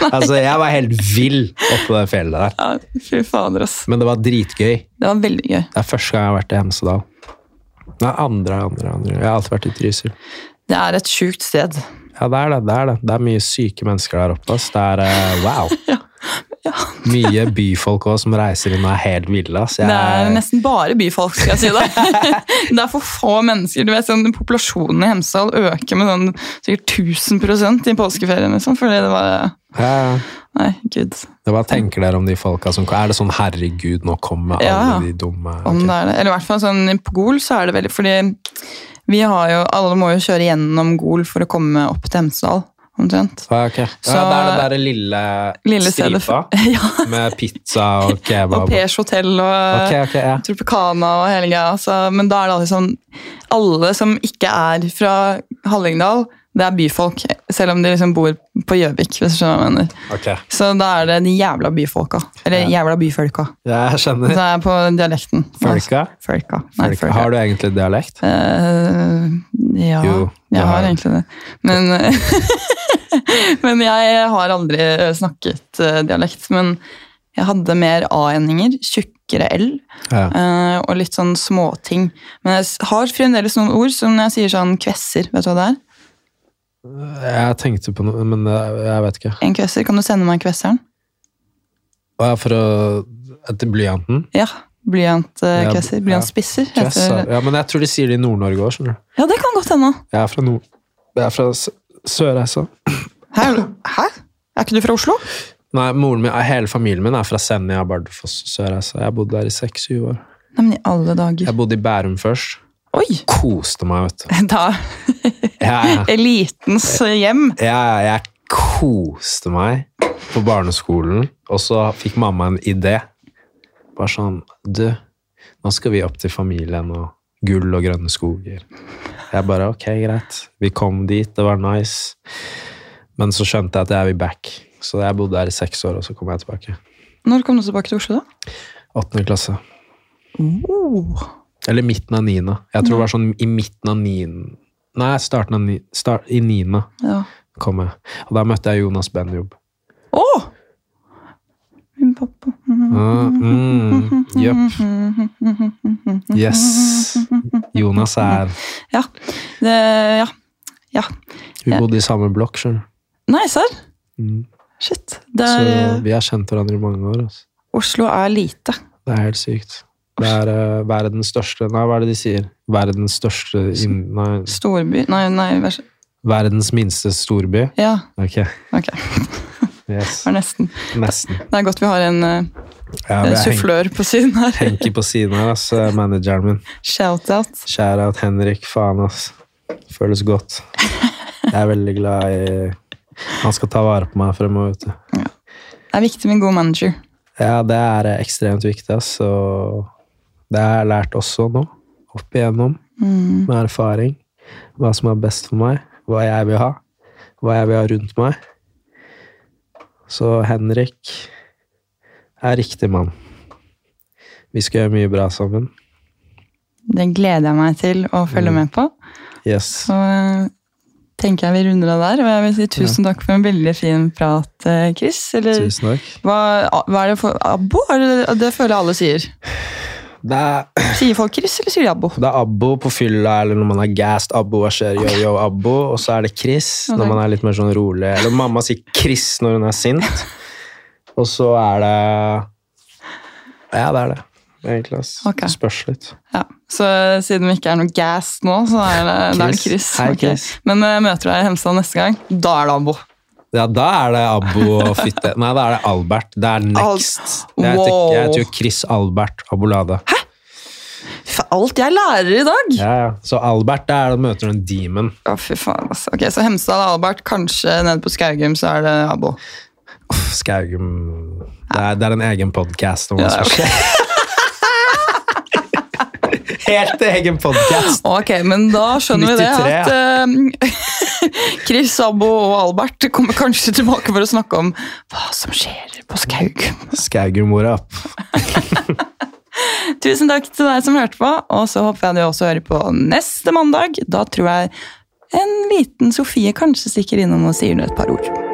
Altså, jeg var helt vill oppå det fjellet der. Ja, fy fader, ass. Men det var dritgøy. Det var veldig gøy. Det er første gang jeg har vært i Hemsedal. Nei, andre, andre, andre. Jeg har alltid vært i Trysil. Det er et sjukt sted. Ja, det er det. Det er det. Det er mye syke mennesker der oppe. ass. Det er uh, wow. Mye byfolk også, som reiser inn og er helt ville. Jeg- Det er nesten bare byfolk, skal jeg si det. Det er for få mennesker. Du vet, sånn, Populasjonen i Hemsedal øker med sånn, sikkert 1000% i påskeferien. Liksom, fordi det var Ja, ja. Nei, gud. Hva tenker dere om de folka som Er det sånn 'herregud, nå kommer alle Ja, ja. de dumme'? Om det er det. Eller i hvert fall sånn på Gol så er det veldig Fordi vi har jo Alle må jo kjøre gjennom Gol for å komme opp til Hemsedal, omtrent. Ah, okay. Så- ja, det er det derre lille, Lille stripa Ja. med pizza og kebab. Og Pers hotell og okay, okay, ja. Tropicana og hele greia. Så, men da er det alltid sånn Alle som ikke er fra Hallingdal, det er byfolk. Selv om de liksom bor på Gjøvik, hvis du skjønner hva jeg mener. Okay. Så da er det de jævla byfolka. Eller jævla byfolka. jeg skjønner. Så er på dialekten. Folka? Folka. Nei, Folka. Har du egentlig dialekt? Uh, ja, Jo, jeg har har egentlig det. Men, men jeg har aldri snakket eh, dialekt. Men jeg hadde mer A-endinger, tjukkere L, Ja. Uh, og litt sånn småting. Men jeg har fremdeles noen ord som når jeg sier sånn kvesser. Vet du hva det er? Jeg tenkte på noe, men eh, jeg vet ikke. En kvesser. Kan du sende meg kvesseren? Å, ja, for å Etter blyanten? Ja. Blyantkvesser. kvesser, Blyantspisser. Kvessa. heter. Ja, men jeg tror de sier det i Nord-Norge òg, skjønner du. Ja, det kan godt hende. Jeg er fra Nord... Jeg er fra Sørreisa. Hæ? Hæ? Er ikke du fra Oslo? Nei, min, hele familien min er fra Senja, Bardufoss, Sørreisa. Jeg bodde der i seks-syv år. Nei, men i alle dager. Jeg bodde i Bærum først. Oi! Koste meg, vet du. Da Ja, ja. Elitens hjem. Ja, ja, jeg koste meg på barneskolen, og så fikk mamma en idé. Bare sånn Du, nå skal vi opp til familien og gull og grønne skoger. Jeg bare ok, greit. Vi kom dit, det var nice. Men så skjønte jeg at jeg vil back. Så jeg bodde her i seks år, og så kom jeg tilbake. Når kom du tilbake til Oslo, da? Åttende klasse. Oh. Eller midten av niende. Jeg tror det var sånn i midten av niende Nei, starten av ni, start, i niende Ja. kom jeg. Og da møtte jeg Jonas Benjob. Å! Min pappa Ah, mm, Jepp. Yes. Jonas er Ja. Det, ja. ja. Hun bodde i samme blokk, skjønner du. Nei, serr? Mm. Shit. Det Så vi har kjent hverandre i mange år. Altså. Oslo er lite. Det er helt sykt. Det er uh, verdens største Nei, hva er det de sier? Verdens største in, Nei, Storby Nei, nei, vers... verdens minste storby? Ja, Ok. okay. Yes. Det nesten. Nesten. Det er godt vi har en uh, Ja, sufflør på siden her. Henki på siden her, ass. eh, Manageren min. Shout-out. Shout-out Henrik. Faen, ass. Føles godt. Jeg er veldig glad i Han skal ta vare på meg fremover. vet du. Det er viktig med en god manager. Ja, det er ekstremt viktig, ass. Det har jeg lært også nå. Opp igjennom, Mm. med erfaring. Hva som er best for meg. Hva jeg vil ha. Hva jeg vil ha rundt meg. Så Henrik er riktig mann. Vi skal gjøre mye bra sammen. Det gleder jeg meg til å følge Mm. med på. Yes. Så eh, tenker jeg vi runder av der. Og jeg vil si tusen takk for en veldig fin prat, eh, Chris. Eller Tusen takk. hva, hva er det for Abbo? Det, det føler jeg alle sier. Det er, Sier folk Chris, eller sier de Abbo? det er Abbo på fylla, eller når man er gassed. Abbo, hva skjer? Yo, yo, Abbo. Og så er det Chris ja, når man er litt mer sånn rolig. Eller mamma sier Chris når hun er sint. Og så er det Ja, det er det. Egentlig, ass. Ok. Spørs litt. Ja, Så siden vi ikke er noe gas nå, så er det, da er det Chris. Hei. Chris. Men eh, møter du deg i Hemsedal neste gang, da er det Abo. Ja, da er det Abo og fitte. Nei, da er det Albert. Det er next. Jeg heter, jeg heter jo Chris Albert Abolade. For alt jeg lærer i dag! Ja, ja. Så Albert, det er da møter du en demon. Å, fy faen, altså. Ok, Så Hemsedal og Albert, kanskje nede på Skaugum, så er det Abo. Skaugum det, er- det er en egen podkast om hva som skjer. Helt egen podkast. Ok, men da skjønner vi det at uh, Chris, Abbo og Albert kommer kanskje tilbake for å snakke om hva som skjer på Skaug. Skaugum what? Tusen takk til deg som hørte på, og så håper jeg du også hører på neste mandag. Da tror jeg en liten Sofie kanskje stikker innom og sier et par ord.